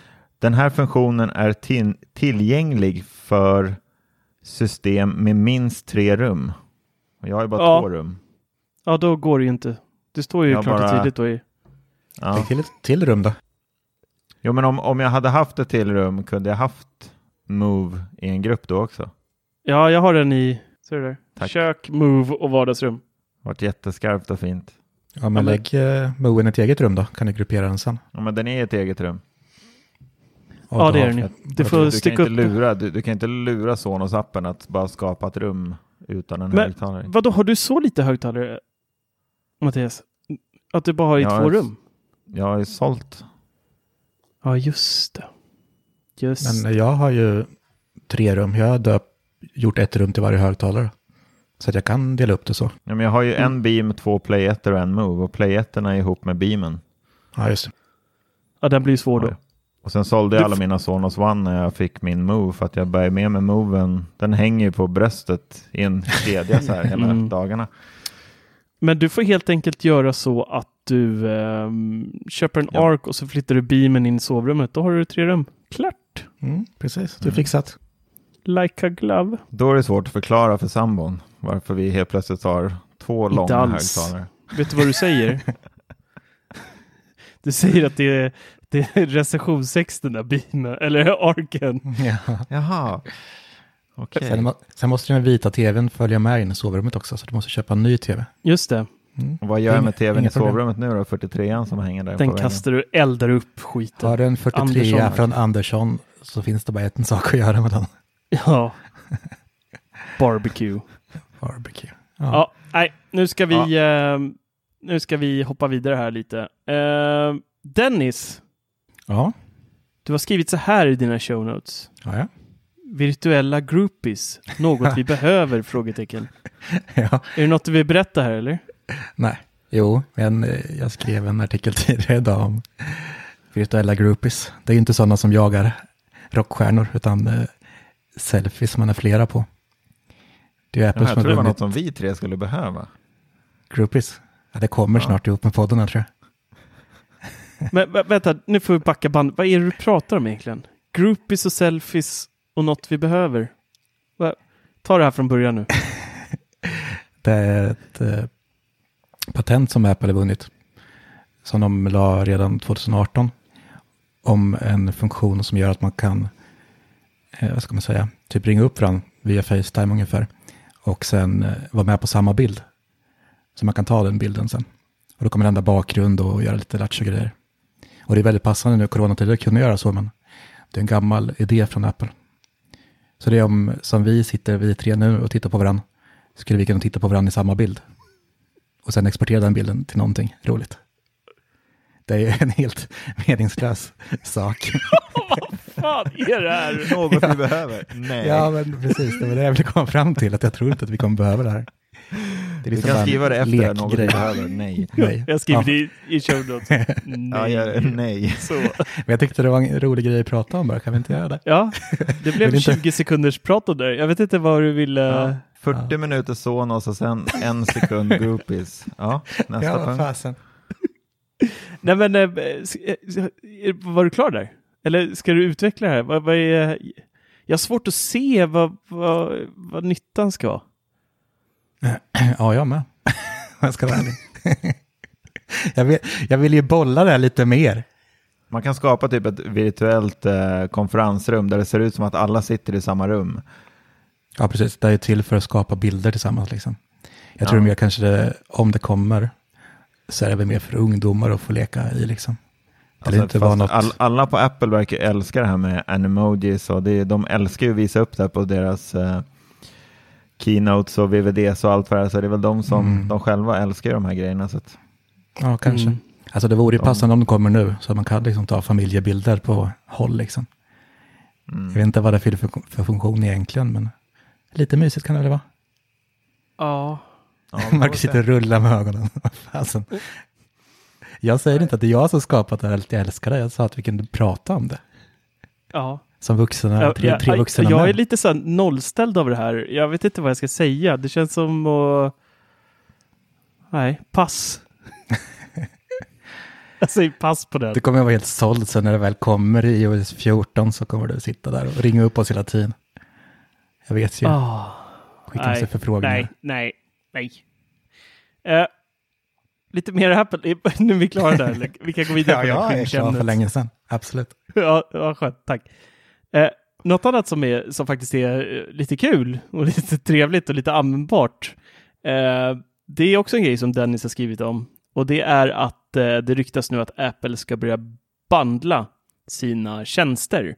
Den här funktionen är till, tillgänglig för system med minst tre rum. Och jag har ju bara Ja. två rum. Ja, då går det ju inte. Det står ju Jag klart och bara- tydligt då i. Ja. Lägg till ett till rum då. Jo, men om, om jag hade haft ett till rum kunde jag haft Move i en grupp då också. Ja, jag har den i ser du där? Tack. kök, move och vardagsrum. Varit jätteskarpt och fint. Ja, men men- lägg uh, Moen i ett eget rum då. Kan du gruppera den sen. Ja, men den är i ett eget rum. Ja, det är den ju. Jag- Du jag får du sticka kan upp. inte lura, du, du kan inte lura Sonos-appen att bara skapa ett rum utan en Men högtalare. vadå, har du så lite högtalare, Mattias? Att du bara har i Ja, två jag- rum? Jag har ju sålt. Ja, just det. Just Men jag har ju tre rum. Jag har döpt, gjort ett rum till varje högtalare. Så att jag kan dela upp det så. Ja, men jag har ju Mm. en beam, två playetter och en move. Och playetterna är ihop med beamen. Ja, just det. Ja, den blir svår då. Ja. Och sen sålde jag alla mina Sonos One när jag fick min Move för att jag bär med mig Moven. Den hänger ju på bröstet i en kedja så här hela [LAUGHS] Mm. dagarna. Men du får helt enkelt göra så att du ehm, köper en Ja. ark och så flyttar du beamen in i sovrummet. Då har du tre rum. Klart! Mm, precis, du Mm. fixat. Like a glove. Då är det svårt att förklara för sambon varför vi helt plötsligt har två Inte långa alls. högtalare. Vet du vad du säger? [LAUGHS] du säger att det är, det är recensionsex den där beamen, eller arken. Ja. Jaha. Okej. Sen, sen måste den vita tvn följa med in i sovrummet också. Så du måste köpa en ny tv. Just det. Mm. Vad gör jag med tvn i problem. sovrummet nu då? 43an som hänger där Den kastar du, eldar upp skiten. Har du en 43 Andersson. från Andersson så finns det bara en sak att göra med den. Ja. Barbecue. Barbecue. Ja, nej, nu ska vi, ehm, nu ska vi hoppa vidare här lite. Ehm, Dennis, Ja. du har skrivit så här i dina show notes. Ja, ja. Virtuella groupies, något vi [LAUGHS] behöver? Frågetecken. ja. Är det något du vill berätta här eller? Nej. Jo, men eh, jag skrev en artikel [LAUGHS] tidigare idag om virtuella groupies. Det är ju inte sådana som jagar rockstjärnor, utan eh, selfies man är flera på. Det är Apple jag som tror det var något som vi tre skulle behöva. groupies. Ja, det kommer Ja. snart ihop med podden tror jag. Men vä- vänta, nu får vi backa band. Vad är det du pratar om egentligen? Groupies och selfies och något vi behöver? Va? Ta det här från början nu. [LAUGHS] Det är ett eh, patent som Apple har vunnit. Som de la redan 2018. Om en funktion som gör att man kan eh, vad ska man säga, typ ringa upp varandra via Facetime ungefär. Och sen eh, vara med på samma bild. Så man kan ta den bilden sen. Och då kommer det ändra bakgrund och göra lite lattjo grejer. Och det är väldigt passande nu coronatider att kunna göra så, men det är en gammal idé från Apple. Så det är om, som vi sitter, vi tre nu och tittar på varandra, skulle vi kunna titta på varandra i samma bild. Och sen exportera den bilden till någonting roligt. Det är en helt meningslös sak. [LAUGHS] Vad fan är det här? Något vi behöver? Nej. Ja, men precis. Det var det jag ville komma fram till, att jag tror inte att vi kommer behöva det här. Det är Du liksom kan skriva det efter lekgrej. behöver. Nej. [LAUGHS] Nej. Jag skriver Ja. det i, show notes. [LAUGHS] Ja, Nej. gör det. Nej. Så. [LAUGHS] Men jag tyckte det var en rolig grej att prata om bara, kan vi inte göra det? Ja, det blev Vill inte- 20 sekunders prat om det. Jag vet inte vad du ville... Ja. 40 minuter Sonos och sen en sekund groupies. Ja, nästa Ja, punkt. fasen. Nej men, eh, s- eh, var du klar där? Eller ska du utveckla det här? Vad, vad är... Jag har svårt att se vad, vad, vad nyttan ska vara. [CLEARS THROAT] Ja, jag med. [LAUGHS] jag ska vara ärlig. [LAUGHS] jag, vill, jag vill ju bolla det här lite mer. Man kan skapa typ ett virtuellt eh, konferensrum där det ser ut som att alla sitter i samma rum. Ja, precis. Det är till för att skapa bilder tillsammans. Liksom. Jag tror Ja. mer kanske det, om det kommer, så är det väl mer för ungdomar att få leka i. Liksom. Alltså, inte vara något... all, alla på Apple verkar älska det här med animojis och det, de älskar ju att visa upp det här på deras eh, keynotes och VVDs och allt vad det är. Så det är väl de som Mm. de själva älskar ju de här grejerna. Så att, Ja, kanske. Mm. Alltså det vore ju passande om de kommer nu, så att man kan liksom ta familjebilder på håll. Liksom. mm. Jag vet inte vad det är för, för funktion egentligen, men lite mysigt kan det väl vara. Ja. Ja, [LAUGHS] Marcus sitter och rullar med ögonen. Fasen. [LAUGHS] Jag säger inte att det är jag som skapat det här, jag älskar det. Jag sa att vi kunde prata om det. Ja. Som vuxna, Jag, tre, jag, tre vuxna jag är män. lite så nollställd av det här. Jag vet inte vad jag ska säga. Det känns som att... Nej, pass. [LAUGHS] jag säger pass på den. Du kommer att vara helt såld sen när det väl kommer i iOS 14 så kommer du sitta där och ringa upp oss hela tiden. Jag vet ju. Ah. Skicka massa förfrågningar. Nej, nej, nej. Eh, lite mer Apple. [LAUGHS] Nu är vi klara där. Vi kan gå vidare Ja, jag är klar för länge sedan. Absolut. Ja, ja skönt. Tack. Eh, något annat som, är, som faktiskt är eh, lite kul och [LAUGHS] lite trevligt och lite användbart. Eh, det är också en grej som Dennis har skrivit om. Och det är att eh, det ryktas nu att Apple ska börja bandla sina tjänster.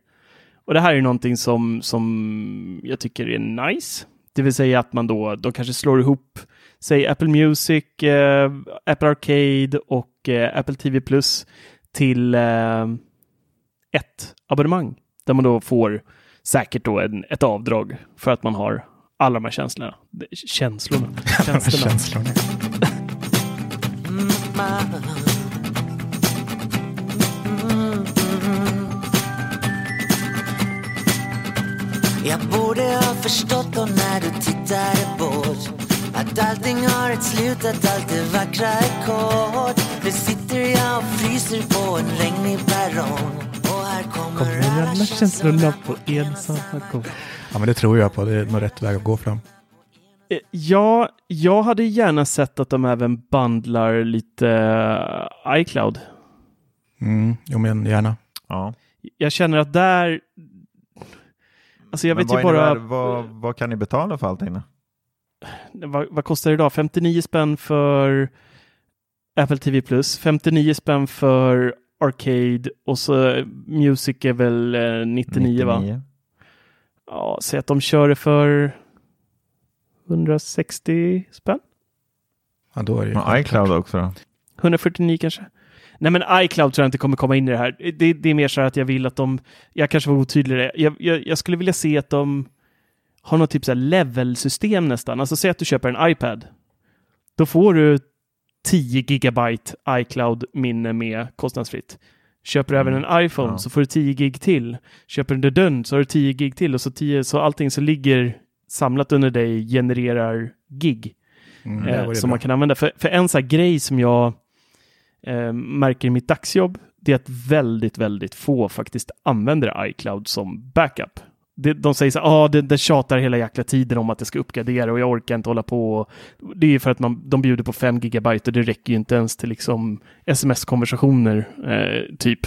Och det här är någonting som, som jag tycker är nice. Det vill säga att man då, då kanske slår ihop, säg Apple Music, eh, Apple Arcade och eh, Apple TV Plus till eh, ett abonnemang där man då får säkert då en, ett avdrag för att man har alla de här känslorna. Känslorna. [LAUGHS] Tjänsterna. Känslorna. Jag borde ha förstått då när du tittade bort Att allting har ett slut, att allt det vackra är kort Nu sitter jag och fryser på en regnig perrong kommer, alla känslorna på en samma gång. Ja, men det tror jag på. Det är nog rätt väg att gå fram. Eh, Ja, jag hade gärna sett att de även bandlar lite eh, iCloud. Mm, jo, men gärna. Ja. Jag känner att där... Alltså jag Men vet vad ju bara... innebär- vad, vad kan ni betala för allting vad, vad kostar det idag? 59 spänn för Apple TV Plus, 59 spänn för Arcade och så eh, Music är väl eh, 99, va? 99. Ja, säg att de kör det för 160 spänn? Ja, då är det ju Men iCloud också då? 149 kanske? Nej men iCloud tror jag inte kommer komma in i det här. Det, det är mer så här att jag vill att de, jag kanske var otydlig där. jag, jag, jag skulle vilja se att de har något typ så här level-system nästan. Alltså säg att du köper en iPad. Då får du 10 gigabyte iCloud-minne med kostnadsfritt. Köper du Mm. även en iPhone Ja. så får du 10 gig till. Köper du en dun så har du 10 gig till och så, 10, så allting som ligger samlat under dig genererar gig Mm, eh, som bra. man kan använda. För, för en sån här grej som jag eh, märker i mitt dagsjobb, det är att väldigt, väldigt få faktiskt använder iCloud som backup. Det, de säger så här, ah, det, det tjatar hela jäkla tiden om att det ska uppgradera och jag orkar inte hålla på. Det är ju för att man, de bjuder på 5 gigabyte och det räcker ju inte ens till liksom sms-konversationer, eh, typ.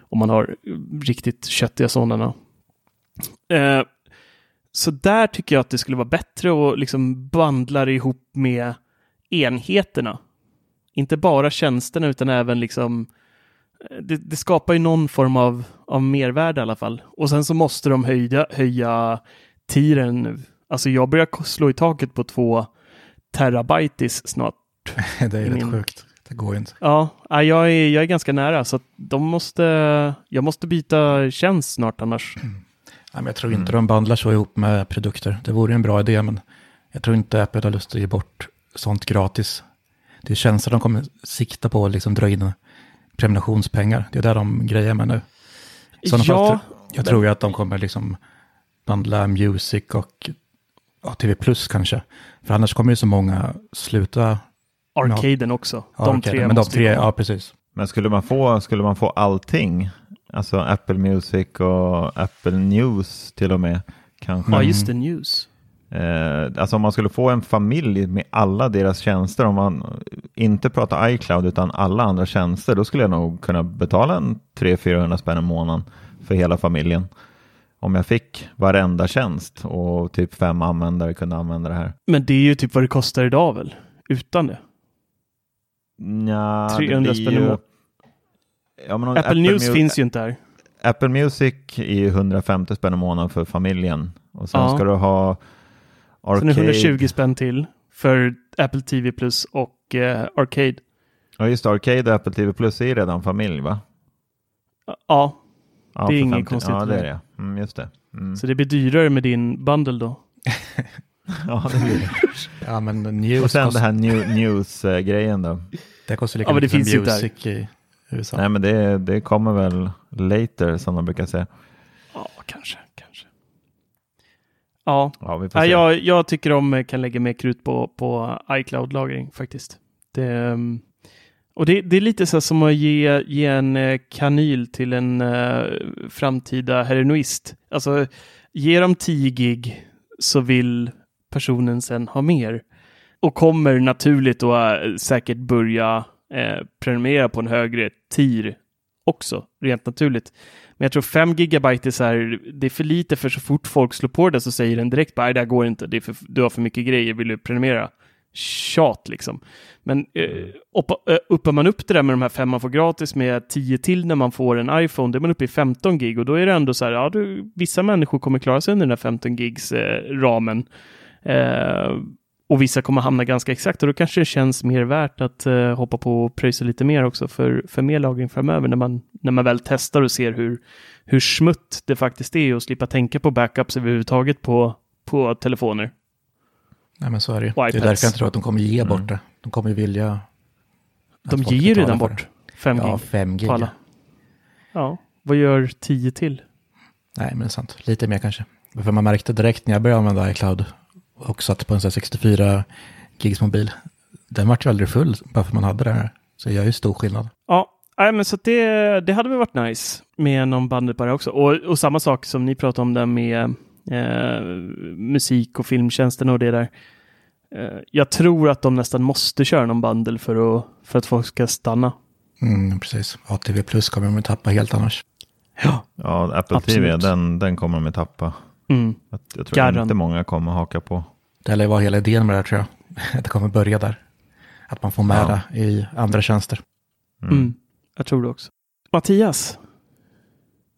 Om man har riktigt köttiga sådana. Eh, så där tycker jag att det skulle vara bättre att liksom bandla det ihop med enheterna. Inte bara tjänsterna utan även liksom eh, det, det, skapar ju någon form av, av mervärde i alla fall. Och sen så måste de höja, höja tiren nu. Alltså jag börjar slå i taket på två terabytes snart. [LAUGHS] det är rätt sjukt. Det går inte. Ja, jag är, jag är ganska nära så de måste, jag måste byta tjänst snart annars. Mm. [CLEARS THROAT] Ja, men jag tror inte mm. de bandlar så ihop med produkter. Det vore en bra idé, men jag tror inte Apple har lust att ge bort sånt gratis. Det är tjänster de kommer sikta på att liksom dra in prenumerationspengar. Det är där de grejer med nu. Så ja, fall, jag tror ju att de kommer liksom bandla Music och ja, TV Plus kanske. För annars kommer ju så många sluta. Arcaden också. Ja, de tre. Men de tre, ja precis. Men skulle man få, skulle man få allting Alltså Apple Music och Apple News till och med. Kanske. Ja, just det, News. Eh, alltså om man skulle få en familj med alla deras tjänster, om man inte pratar iCloud utan alla andra tjänster, då skulle jag nog kunna betala en 300-400 spänn i månaden för hela familjen. Om jag fick varenda tjänst och typ fem användare kunde använda det här. Men det är ju typ vad det kostar idag väl? Utan det? Ja, 300 spänn i månaden. Ja, Apple, Apple, News Mu finns ju inte här. Apple Music är 150 spänn i månaden för familjen. Och sen ja. ska du ha Arcade. Sen är 120 spänn till för Apple TV Plus och eh, Arcade. Ja, just Arcade och Apple TV Plus är redan familj, va? Ja, ja det är inget konstigt. Ja, det är det. Mm, just det. Mm. Så det blir dyrare med din bundle då? [LAUGHS] ja, det blir det. ja, men news och sen kost... det här news-grejen då. Det kostar lika ja, mycket som music i USA. Nej, men det, det kommer väl later som de brukar säga. Ja, kanske. Ja, ja, ja jag, jag tycker de kan lägga mer krut på, på iCloud-lagring faktiskt. Det, ehm, och det, det, är lite så som att ge, ge en eh, kanyl till en uh, framtida heroinist. Alltså, ge dem 10 gig så vill personen sen ha mer. Och kommer naturligt då uh, säkert börja eh, prenumerera på en högre TIR också, rent naturligt. Men jag tror 5 gigabyte är så här, det är för lite för så fort folk slår på det så säger den direkt bara, det här går inte, det är för, du har för mycket grejer, vill du prenumerera? Tjat liksom. Men eh, uppa, eh, uppar man upp det där med de här fem man får gratis med 10 till när man får en iPhone, då är man uppe i 15 gig och då är det ändå så här, ja, du, vissa människor kommer klara sig under den här 15 gigs eh, ramen. Eh, och vissa kommer hamna ganska exakt och då kanske det känns mer värt att uh, hoppa på och pröjsa lite mer också för, för mer lagring framöver när man, när man väl testar och ser hur, hur smutt det faktiskt är och slippa tänka på backups överhuvudtaget på, på telefoner. Nej men så är det ju. Det är därför jag inte tror att de kommer ge bort mm. det. De kommer ju vilja... De ger ju redan bort 5 ja, gig. 5 gig. Ja, vad gör 10 till? Nej men sant, lite mer kanske. För man märkte direkt när jag började använda iCloud och satt på en 64 gigs mobil. Den vart ju aldrig full bara för att man hade det här. Så det gör ju stor skillnad. Ja, Nej, men så det, det hade väl varit nice med någon bandledare också. Och, och samma sak som ni pratade om där med eh, musik och filmtjänsten och det där. Eh, jag tror att de nästan måste köra någon bundle för att, för att folk ska stanna. Mm, precis. ATV Plus kommer de att tappa helt annars. Ja, ja Apple Absolut. TV, den, den kommer de att tappa. Mm. Jag, jag tror Garran. inte många kommer haka på. Det lär vara hela idén med det här tror jag. [LAUGHS] Att det kommer börja där. Att man får med ja. det i andra tjänster. Mm. Mm. Jag tror det också. Mattias,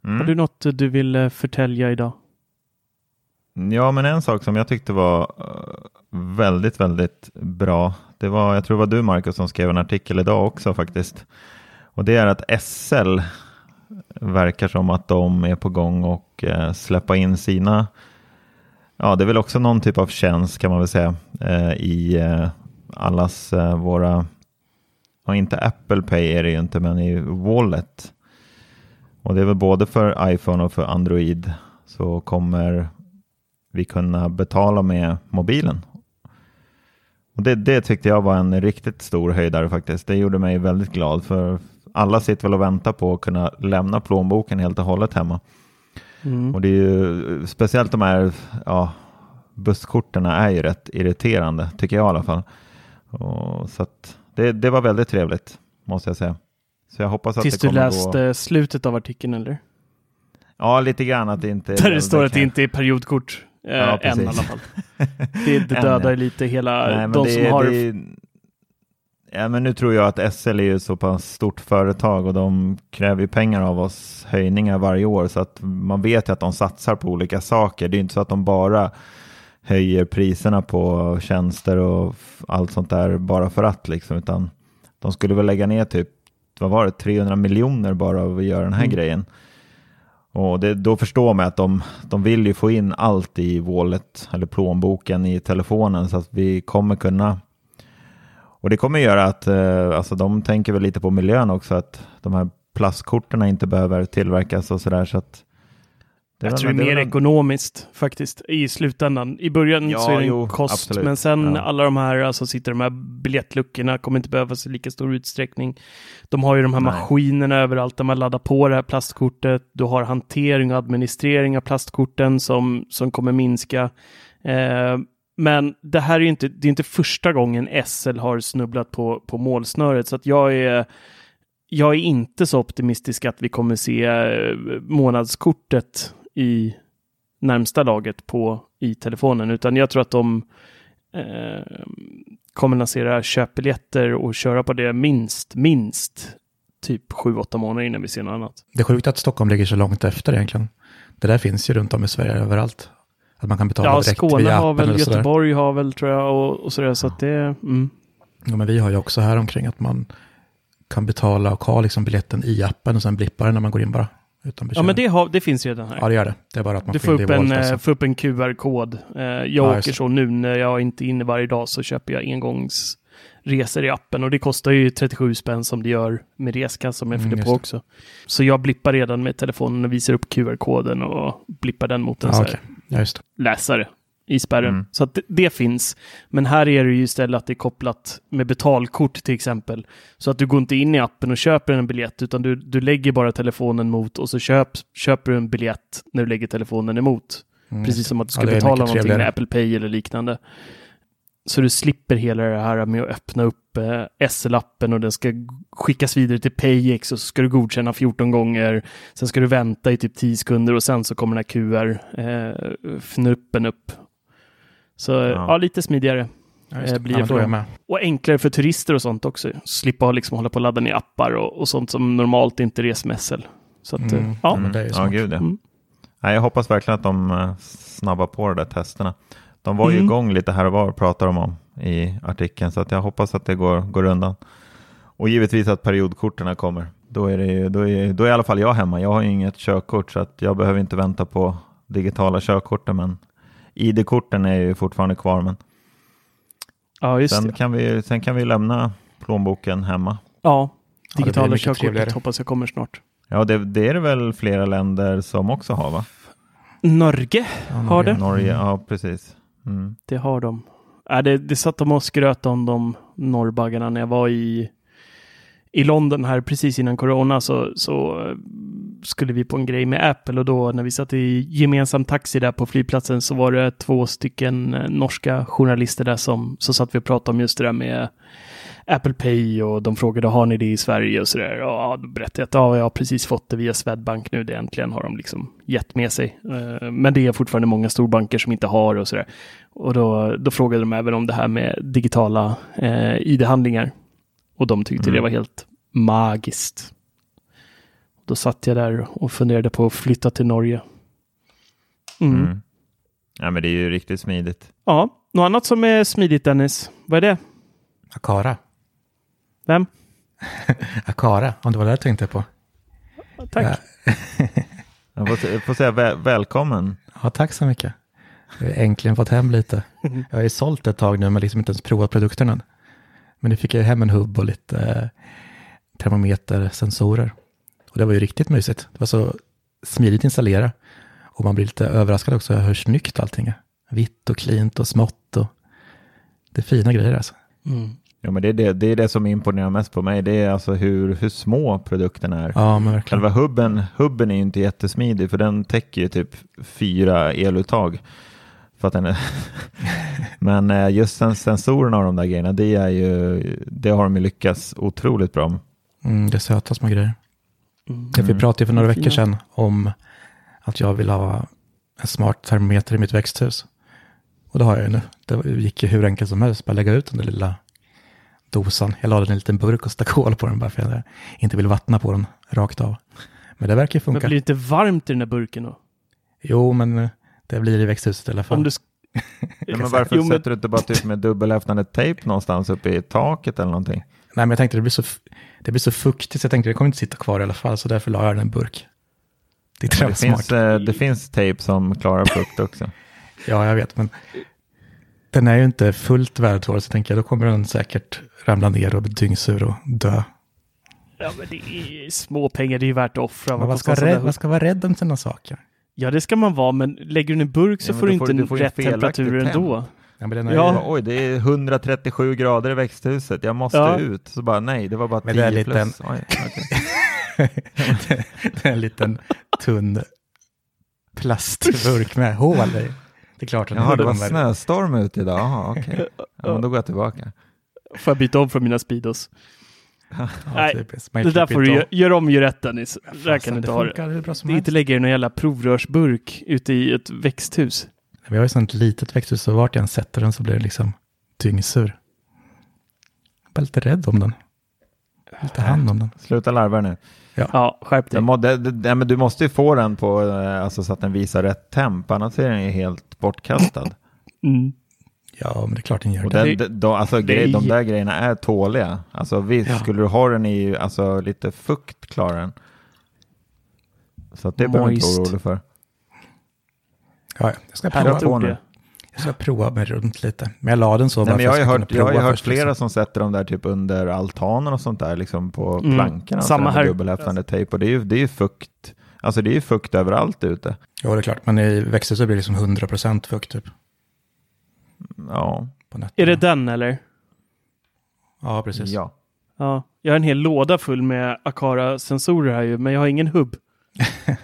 mm. har du något du vill eh, förtälja idag? Ja, men en sak som jag tyckte var eh, väldigt, väldigt bra. Det var, jag tror det var du Marcus som skrev en artikel idag också faktiskt. Och det är att SL verkar som att de är på gång och eh, släppa in sina, ja det är väl också någon typ av tjänst kan man väl säga eh, i eh, allas eh, våra, ja inte Apple Pay är det ju inte men i Wallet. Och det är väl både för iPhone och för Android så kommer vi kunna betala med mobilen. Och det, det tyckte jag var en riktigt stor höjdare faktiskt. Det gjorde mig väldigt glad för alla sitter väl och väntar på att kunna lämna plånboken helt och hållet hemma. Mm. Och det är ju speciellt de här ja, busskorten är ju rätt irriterande, tycker jag i alla fall. Och, så det, det var väldigt trevligt, måste jag säga. Så jag hoppas att Tills det du läste gå... slutet av artikeln eller? Ja, lite grann att det inte är Där det står att det inte är periodkort. Eh, Ja, än i alla fall. Det, det [LAUGHS] dödar lite hela, Nej, de som har... det Ja, men nu tror jag att SL är ju så pass stort företag och de kräver ju pengar av oss höjningar varje år så att man vet ju att de satsar på olika saker. Det är inte så att de bara höjer priserna på tjänster och allt sånt där bara för att liksom, utan de skulle väl lägga ner typ, vad var det, 300 miljoner bara av att göra den här Mm. grejen. Och det, då förstår man att de, de vill ju få in allt i wallet eller plånboken i telefonen så att vi kommer kunna och det kommer göra att eh, alltså de tänker väl lite på miljön också att de här plastkorten inte behöver tillverkas och sådär så att Jag väl- tror det är mer ekonomiskt faktiskt i slutändan. I början Ja, så är det en jo, kost, absolut. men sen Ja. alla de här, alltså sitter de här biljettluckorna kommer inte behövas i lika stor utsträckning. De har ju de här Nej. maskinerna överallt där man laddar på det här plastkortet. Du har hantering och administrering av plastkorten som, som kommer minska. Eh, men det här är ju inte, det är inte första gången SL har snubblat på, på målsnöret, så att jag är jag är inte så optimistisk att vi kommer se eh, månadskortet i närmsta laget på i telefonen, utan jag tror att de eh, kommer lansera köpbiljetter och köra på det minst, minst typ 7-8 månader innan vi ser något annat. Det är sjukt att Stockholm ligger så långt efter egentligen. Det där finns ju runt om i Sverige överallt. Att man kan betala Ja, direkt Skåne via har appen väl, eller sådär. Göteborg har väl tror jag och, och sådär, så att det, mm. Ja, men vi har ju också här omkring att man kan betala och ha liksom biljetten i appen och sen blippa den när man går in bara. Utan Ja, men det, har, det finns redan här. Ja, det gör det. Det är bara att man Du får upp, en, eh, alltså. får upp en QR-kod. Eh, Jag Ja, åker så nu när jag inte är inne varje dag så köper jag engångsresor i appen och det kostar ju 37 spänn som det gör med reskassa om jag Mm, fyller just på också. Så jag blippar redan med telefonen och visar upp QR-koden och blippar den mot en Ja, så här Ja, läsare i spärren. Mm. Så att det, det finns. Men här är det ju istället att det är kopplat med betalkort till exempel. Så att du går inte in i appen och köper en biljett utan du, du lägger bara telefonen mot och så köp, köper du en biljett när du lägger telefonen emot. Mm, Precis som att du ska Ja, betala någonting med. Apple Pay eller liknande. Så du slipper hela det här med att öppna upp eh, SL-appen och den ska skickas vidare till PayX och så ska du godkänna 14 gånger. Sen ska du vänta i typ 10 sekunder och sen så kommer den här QR-fnuppen upp. Så ja. Ja. lite smidigare. Ja, just det. eh, blir ja, med. Och enklare för turister och sånt också. Slippa liksom hålla på och ladda ner appar och, och sånt som normalt inte reser med SL. Så att, eh, Mm. ja. men det är ju ja, smart. gud ja. Mm. Nej, jag hoppas verkligen att de eh, snabbar på de där testerna. De var ju Mm. igång lite här och var, pratar de om i artikeln, så att jag hoppas att det går, går undan. Och givetvis att periodkorten kommer. Då är, det, ju- då, är, då är i alla fall jag hemma. Jag har ju inget körkort så att jag behöver inte vänta på digitala körkorten, men ID-korten är ju fortfarande kvar. Men ja, just sen det. kan, vi, sen kan vi lämna plånboken hemma. Ja, digitala mycket körkortet trevligare. hoppas jag kommer snart. Ja, det, det är det väl flera länder som också har, va? Norge Ja, har Norge. det. Norge, ja precis. Mm. Det har de. Äh, det, det satt de och skröt om de norrbaggarna när jag var i, i London här precis innan corona så, så eh, skulle vi på en grej med Apple och då när vi satt i gemensam taxi där på flygplatsen så var det två stycken eh, norska journalister där som som satt vi och pratade om just det där med Apple Pay och de frågade har ni det i Sverige och sådär. Ja, då berättade jag att ja, jag har precis fått det via Swedbank nu. Det äntligen har de liksom gett med sig. Eh, Men det är fortfarande många storbanker som inte har och sådär. Och då, då frågade de även om det här med digitala eh, ID-handlingar. Och de tyckte Mm. det var helt magiskt. Då satt jag där och funderade på att flytta till Norge. Mm. Mm. Ja, men det är ju riktigt smidigt. Ja, något annat som är smidigt Dennis? Vad är det? Akara. Vem? [LAUGHS] Akara, om det var det jag tänkte på. Tack. Ja. [LAUGHS] Jag får, säga väl, välkommen. Ja, tack så mycket. Jag har äntligen fått hem lite. Jag har ju sålt ett tag nu men liksom inte ens provat produkterna. än. Men nu fick jag hem en hubb och lite eh, termometersensorer. Och det var ju riktigt mysigt. Det var så smidigt att installera. Och man blir lite överraskad också hur snyggt allting är. Vitt och cleant och smått. Och... Det är fina grejer alltså. Mm. Ja, men det, är det, det är det som imponerar mest på mig. Det är alltså hur, hur små produkterna är. Ja, men verkligen. Själva hubben, hubben är ju inte jättesmidig för den täcker ju typ fyra eluttag. För att den är Men eh, just sen, sensorerna och de där grejerna, det, är ju, det har de ju lyckats otroligt bra med. Mm, det är söta små grejer. Mm. Ja, Vi pratade ju för några Fina. veckor sedan om att jag vill ha en smart termometer i mitt växthus. Och det har jag ju nu. Det gick ju hur enkelt som helst, bara lägga ut den där lilla dosan. Jag la den i en liten burk och stack hål på den bara för att jag inte vill vattna på den rakt av. Men det verkar ju Men funka. blir det inte varmt i den där burken då? Jo, men eh, det blir i växthuset i alla fall. Om du... sk- [LAUGHS] Ja, men varför Jo, men- sätter du inte bara typ med dubbelhäftande tejp någonstans uppe i taket eller någonting? Nej, men jag tänkte det blir så, det blir så fuktigt så jag tänkte det kommer inte sitta kvar i alla fall, så därför la jag den i en burk. Det Det finns, smart. eh, det finns tejp som klarar fukt också. [LAUGHS] Ja, jag vet, men den är ju inte fullt värdefull, så tänker jag då kommer den säkert ramla ner och bli dyngsur och dö. Ja, men det är små pengar, det är ju värt att offra. Man ska, rädd, man ska vara rädd om sina saker. Ja, det ska man vara, men lägger du den i burk så Ja, får du inte du- får rätt temperatur temp. ändå. Ja, men den är Ja. ju, Oj, det är 137 grader i växthuset, jag måste Ja. ut. Så bara nej, det var bara 10 Men det är lite plus. Oj, okej. [LAUGHS] [LAUGHS] det är en liten tunn plastburk med hål i. Det är klart den Jaha, det var snöstorm ute idag. Jaha, okej. [LAUGHS] Ja, men då går jag tillbaka. Får jag byta om från mina Speedos? Ja, Nej, Det där får du göra om ju rätt Dennis. Där Fasen, kan du inte det ha det. Det är inte lägga i någon jävla provrörsburk ute i ett växthus. Vi har ju sånt litet växthus så vart jag än sätter den så blir det liksom dyngsur. Jag är lite rädd om den. Lite hand om den. Sluta larva nu. Ja, skärp dig. Må, det, det, ja, men du måste ju få den på, eh, alltså, så att den visar rätt temp, annars är den ju helt bortkastad. Mm. Ja, men det är klart den gör Och det. den, de, de, alltså, grej, de där grejerna är tåliga. Alltså visst, Ja. skulle du ha den i alltså, lite fukt klarar den. Så att det behöver du inte vara orolig för. Ja, ja, jag ska prova, ord nu. det. Jag ska prova mig runt lite. Men jag la den så Nej, bara men jag har att hört, jag har ju hört först, flera liksom. som sätter dem där typ under altanen och sånt där, liksom på Mm, plankorna. samma här. Dubbelhäftande tejp. Och det är ju, det är ju fukt. Alltså det är ju fukt överallt ute. Ja, det är klart. Men i växthuset blir det liksom 100% fukt typ. Ja. Är det den eller? Ja, precis. ja. Ja, jag har en hel låda full med Akara-sensorer här ju, men jag har ingen hubb. [LAUGHS]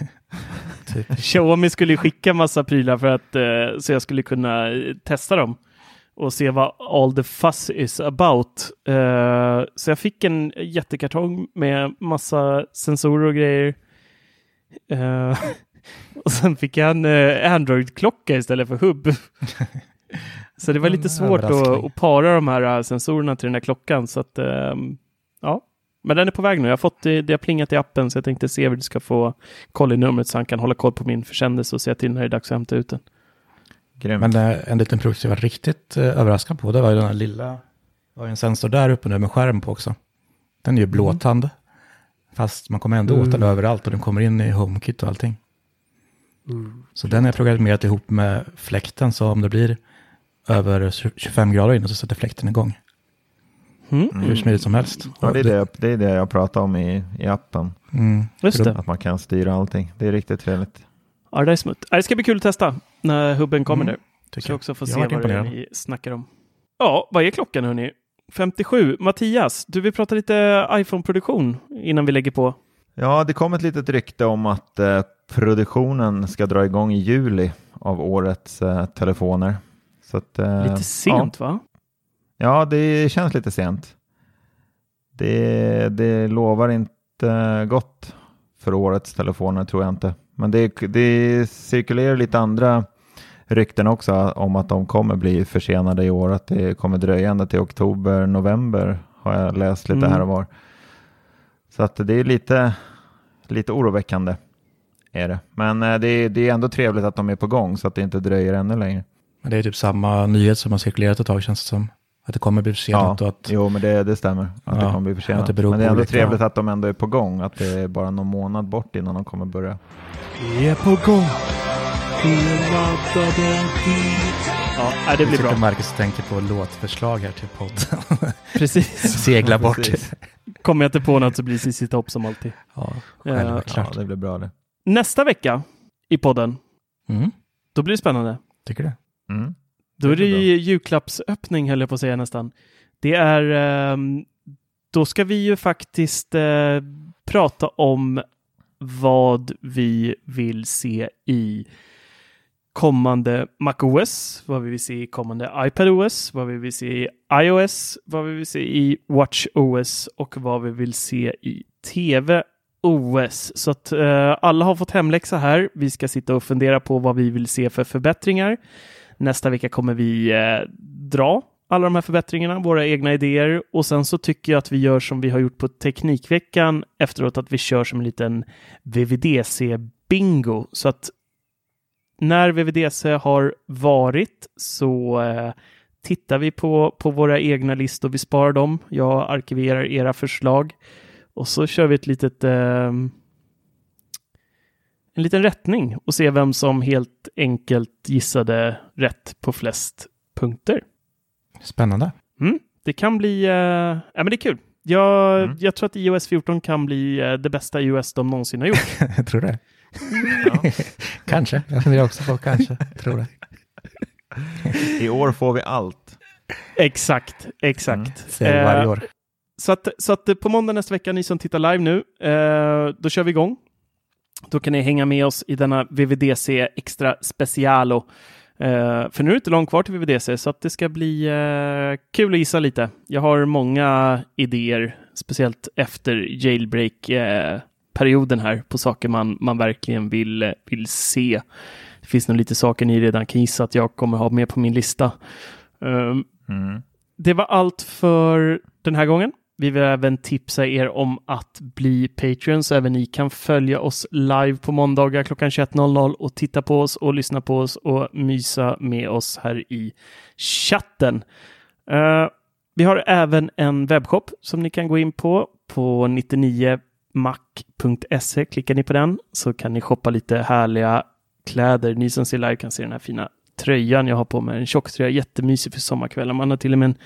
Typ. [LAUGHS] Xiaomi skulle skicka massa prylar för att eh, så jag skulle kunna eh, testa dem och se vad all the fuss is about. Eh, så jag fick en jättekartong med massa sensorer och grejer. [LAUGHS] Och sen fick jag en Android-klocka istället för hubb. [LAUGHS] så det var lite En svårt att, att para de här sensorerna till den här klockan. Så att, ehm. Men den är på väg nu. Jag har fått det, det har plingat i appen så jag tänkte se hur du ska få koll i numret så han kan hålla koll på min försändelse och säga till när det är dags att hämta ut den. Grymt. Men en liten produkt jag var riktigt eh, överraskad på, det var ju den här lilla, det var ju en sensor där uppe nu med skärm på också. Den är ju blåtand, fast man kommer ändå åt den överallt och den kommer in i HomeKit och allting. Så den är programmerat ihop med fläkten, så om det blir över 25 grader inne så sätter fläkten igång. Mm. Hur smidigt som helst. Ja, det, är det, det är det jag pratar om i, i appen. Mm. Just det. Att man kan styra allting. Det är riktigt trevligt. Ja, det är smutt. Ja, Det ska bli kul att testa när hubben kommer Mm, där. Tycker Så jag jag. också får Jag se vad det är ni snackar om. Ja, vad är klockan hörni? 57. Mattias, du vill prata lite iPhone-produktion innan vi lägger på. Ja, det kom ett litet rykte om att eh, produktionen ska dra igång i juli av årets eh, telefoner. Så att, eh, Lite sent va? Ja, det känns lite sent. Det, det lovar inte gott för årets telefoner tror jag inte. Men det, det cirkulerar lite andra rykten också om att de kommer bli försenade i år. Att det kommer dröja ända till oktober, november har jag läst lite Mm. här och var. Så att det är lite, lite oroväckande. Är det. Men eh, det, är- det är ändå trevligt att de är på gång så att det inte dröjer ännu längre. Men det är typ samma nyhet som har cirkulerat ett tag känns det som. Att det kommer bli Ja, försenat och att jo men det, det stämmer. Att det Ja, kommer bli försenat. det men det är ändå olika- trevligt att de ändå är på gång. Att det är bara någon månad bort innan de kommer börja. Vi är på gång. Vi är laddade dit. Ja, det blir bra. Marcus tänker på låtförslag här till podden. [LAUGHS] Precis. Segla bort. Precis. Kommer jag inte på något så blir det Cissi Topp som alltid. Ja, Eh, självklart. Ja, det blir bra det. Nästa vecka i podden, Mm, då blir det spännande. tycker det. Mm. Då är det ju julklappsöppning höll jag på att säga nästan. Det är, ehm, då ska vi ju faktiskt eh, prata om vad vi vill se i kommande MacOS, vad vi vill se i kommande iPadOS, vad vi vill se i iOS, vad vi vill se i WatchOS och vad vi vill se i tv OS. Så att eh, alla har fått hemläxa här. Vi ska sitta och fundera på vad vi vill se för förbättringar. Nästa vecka kommer vi eh, dra alla de här förbättringarna, våra egna idéer. Och sen så tycker jag att vi gör som vi har gjort på Teknikveckan efteråt, att vi kör som en liten VVDC-bingo så att när VVDC har varit så eh, tittar vi på, på våra egna listor, vi sparar dem, jag arkiverar era förslag. Och så kör vi ett litet eh, en liten rättning och se vem som helt enkelt gissade rätt på flest punkter. Spännande. Mm, det kan bli, uh, ja men det är kul. Jag, Mm. jag tror att iOS 14 kan bli uh, det bästa iOS de någonsin har gjort. [LAUGHS] Jag tror det. [LAUGHS] kanske. Jag funderar också på kanske. Tror det. I år får vi allt. exakt, exakt. Säger varje Eh, år. Så att, så att på måndag nästa vecka, ni som tittar live nu, eh, då kör vi igång. Då kan ni hänga med oss i denna VVDC Extra Specialo. Eh, för nu är det inte långt kvar till VVDC, så att det ska bli eh, kul att gissa lite. Jag har många idéer, speciellt efter jailbreak-perioden här, på saker man, man verkligen vill, vill se. Det finns nog lite saker ni redan kan gissa att jag kommer ha med på min lista. Um, Mm. det var allt för den här gången. Vi vill även tipsa er om att bli patreons så även ni kan följa oss live på måndagar klockan 21.00 och titta på oss och lyssna på oss och mysa med oss här i chatten. Uh, vi har även en webbshop som ni kan gå in på på 99mac.se. Klickar ni på den så kan ni shoppa lite härliga kläder. Ni som ser live kan se den här fina tröjan jag har på mig. En tjocktröja, jättemysig för sommarkvällar. Man har till och med en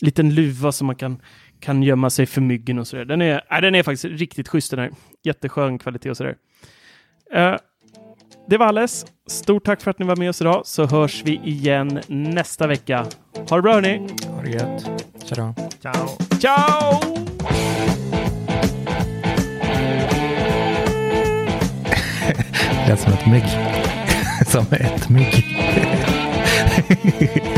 liten luva som man kan, kan gömma sig för myggen och sådär. Den är, äh, den är faktiskt riktigt schysst den här. Jätteskön kvalitet och sådär. Eh, det var alles. Stort tack för att ni var med oss idag så hörs vi igen nästa vecka. Ha det bra hörni! Ha det gött. Tja då. Ciao! Ciao! [LAUGHS] Lät som ett mygg. [LAUGHS] som ett mygg. [LAUGHS]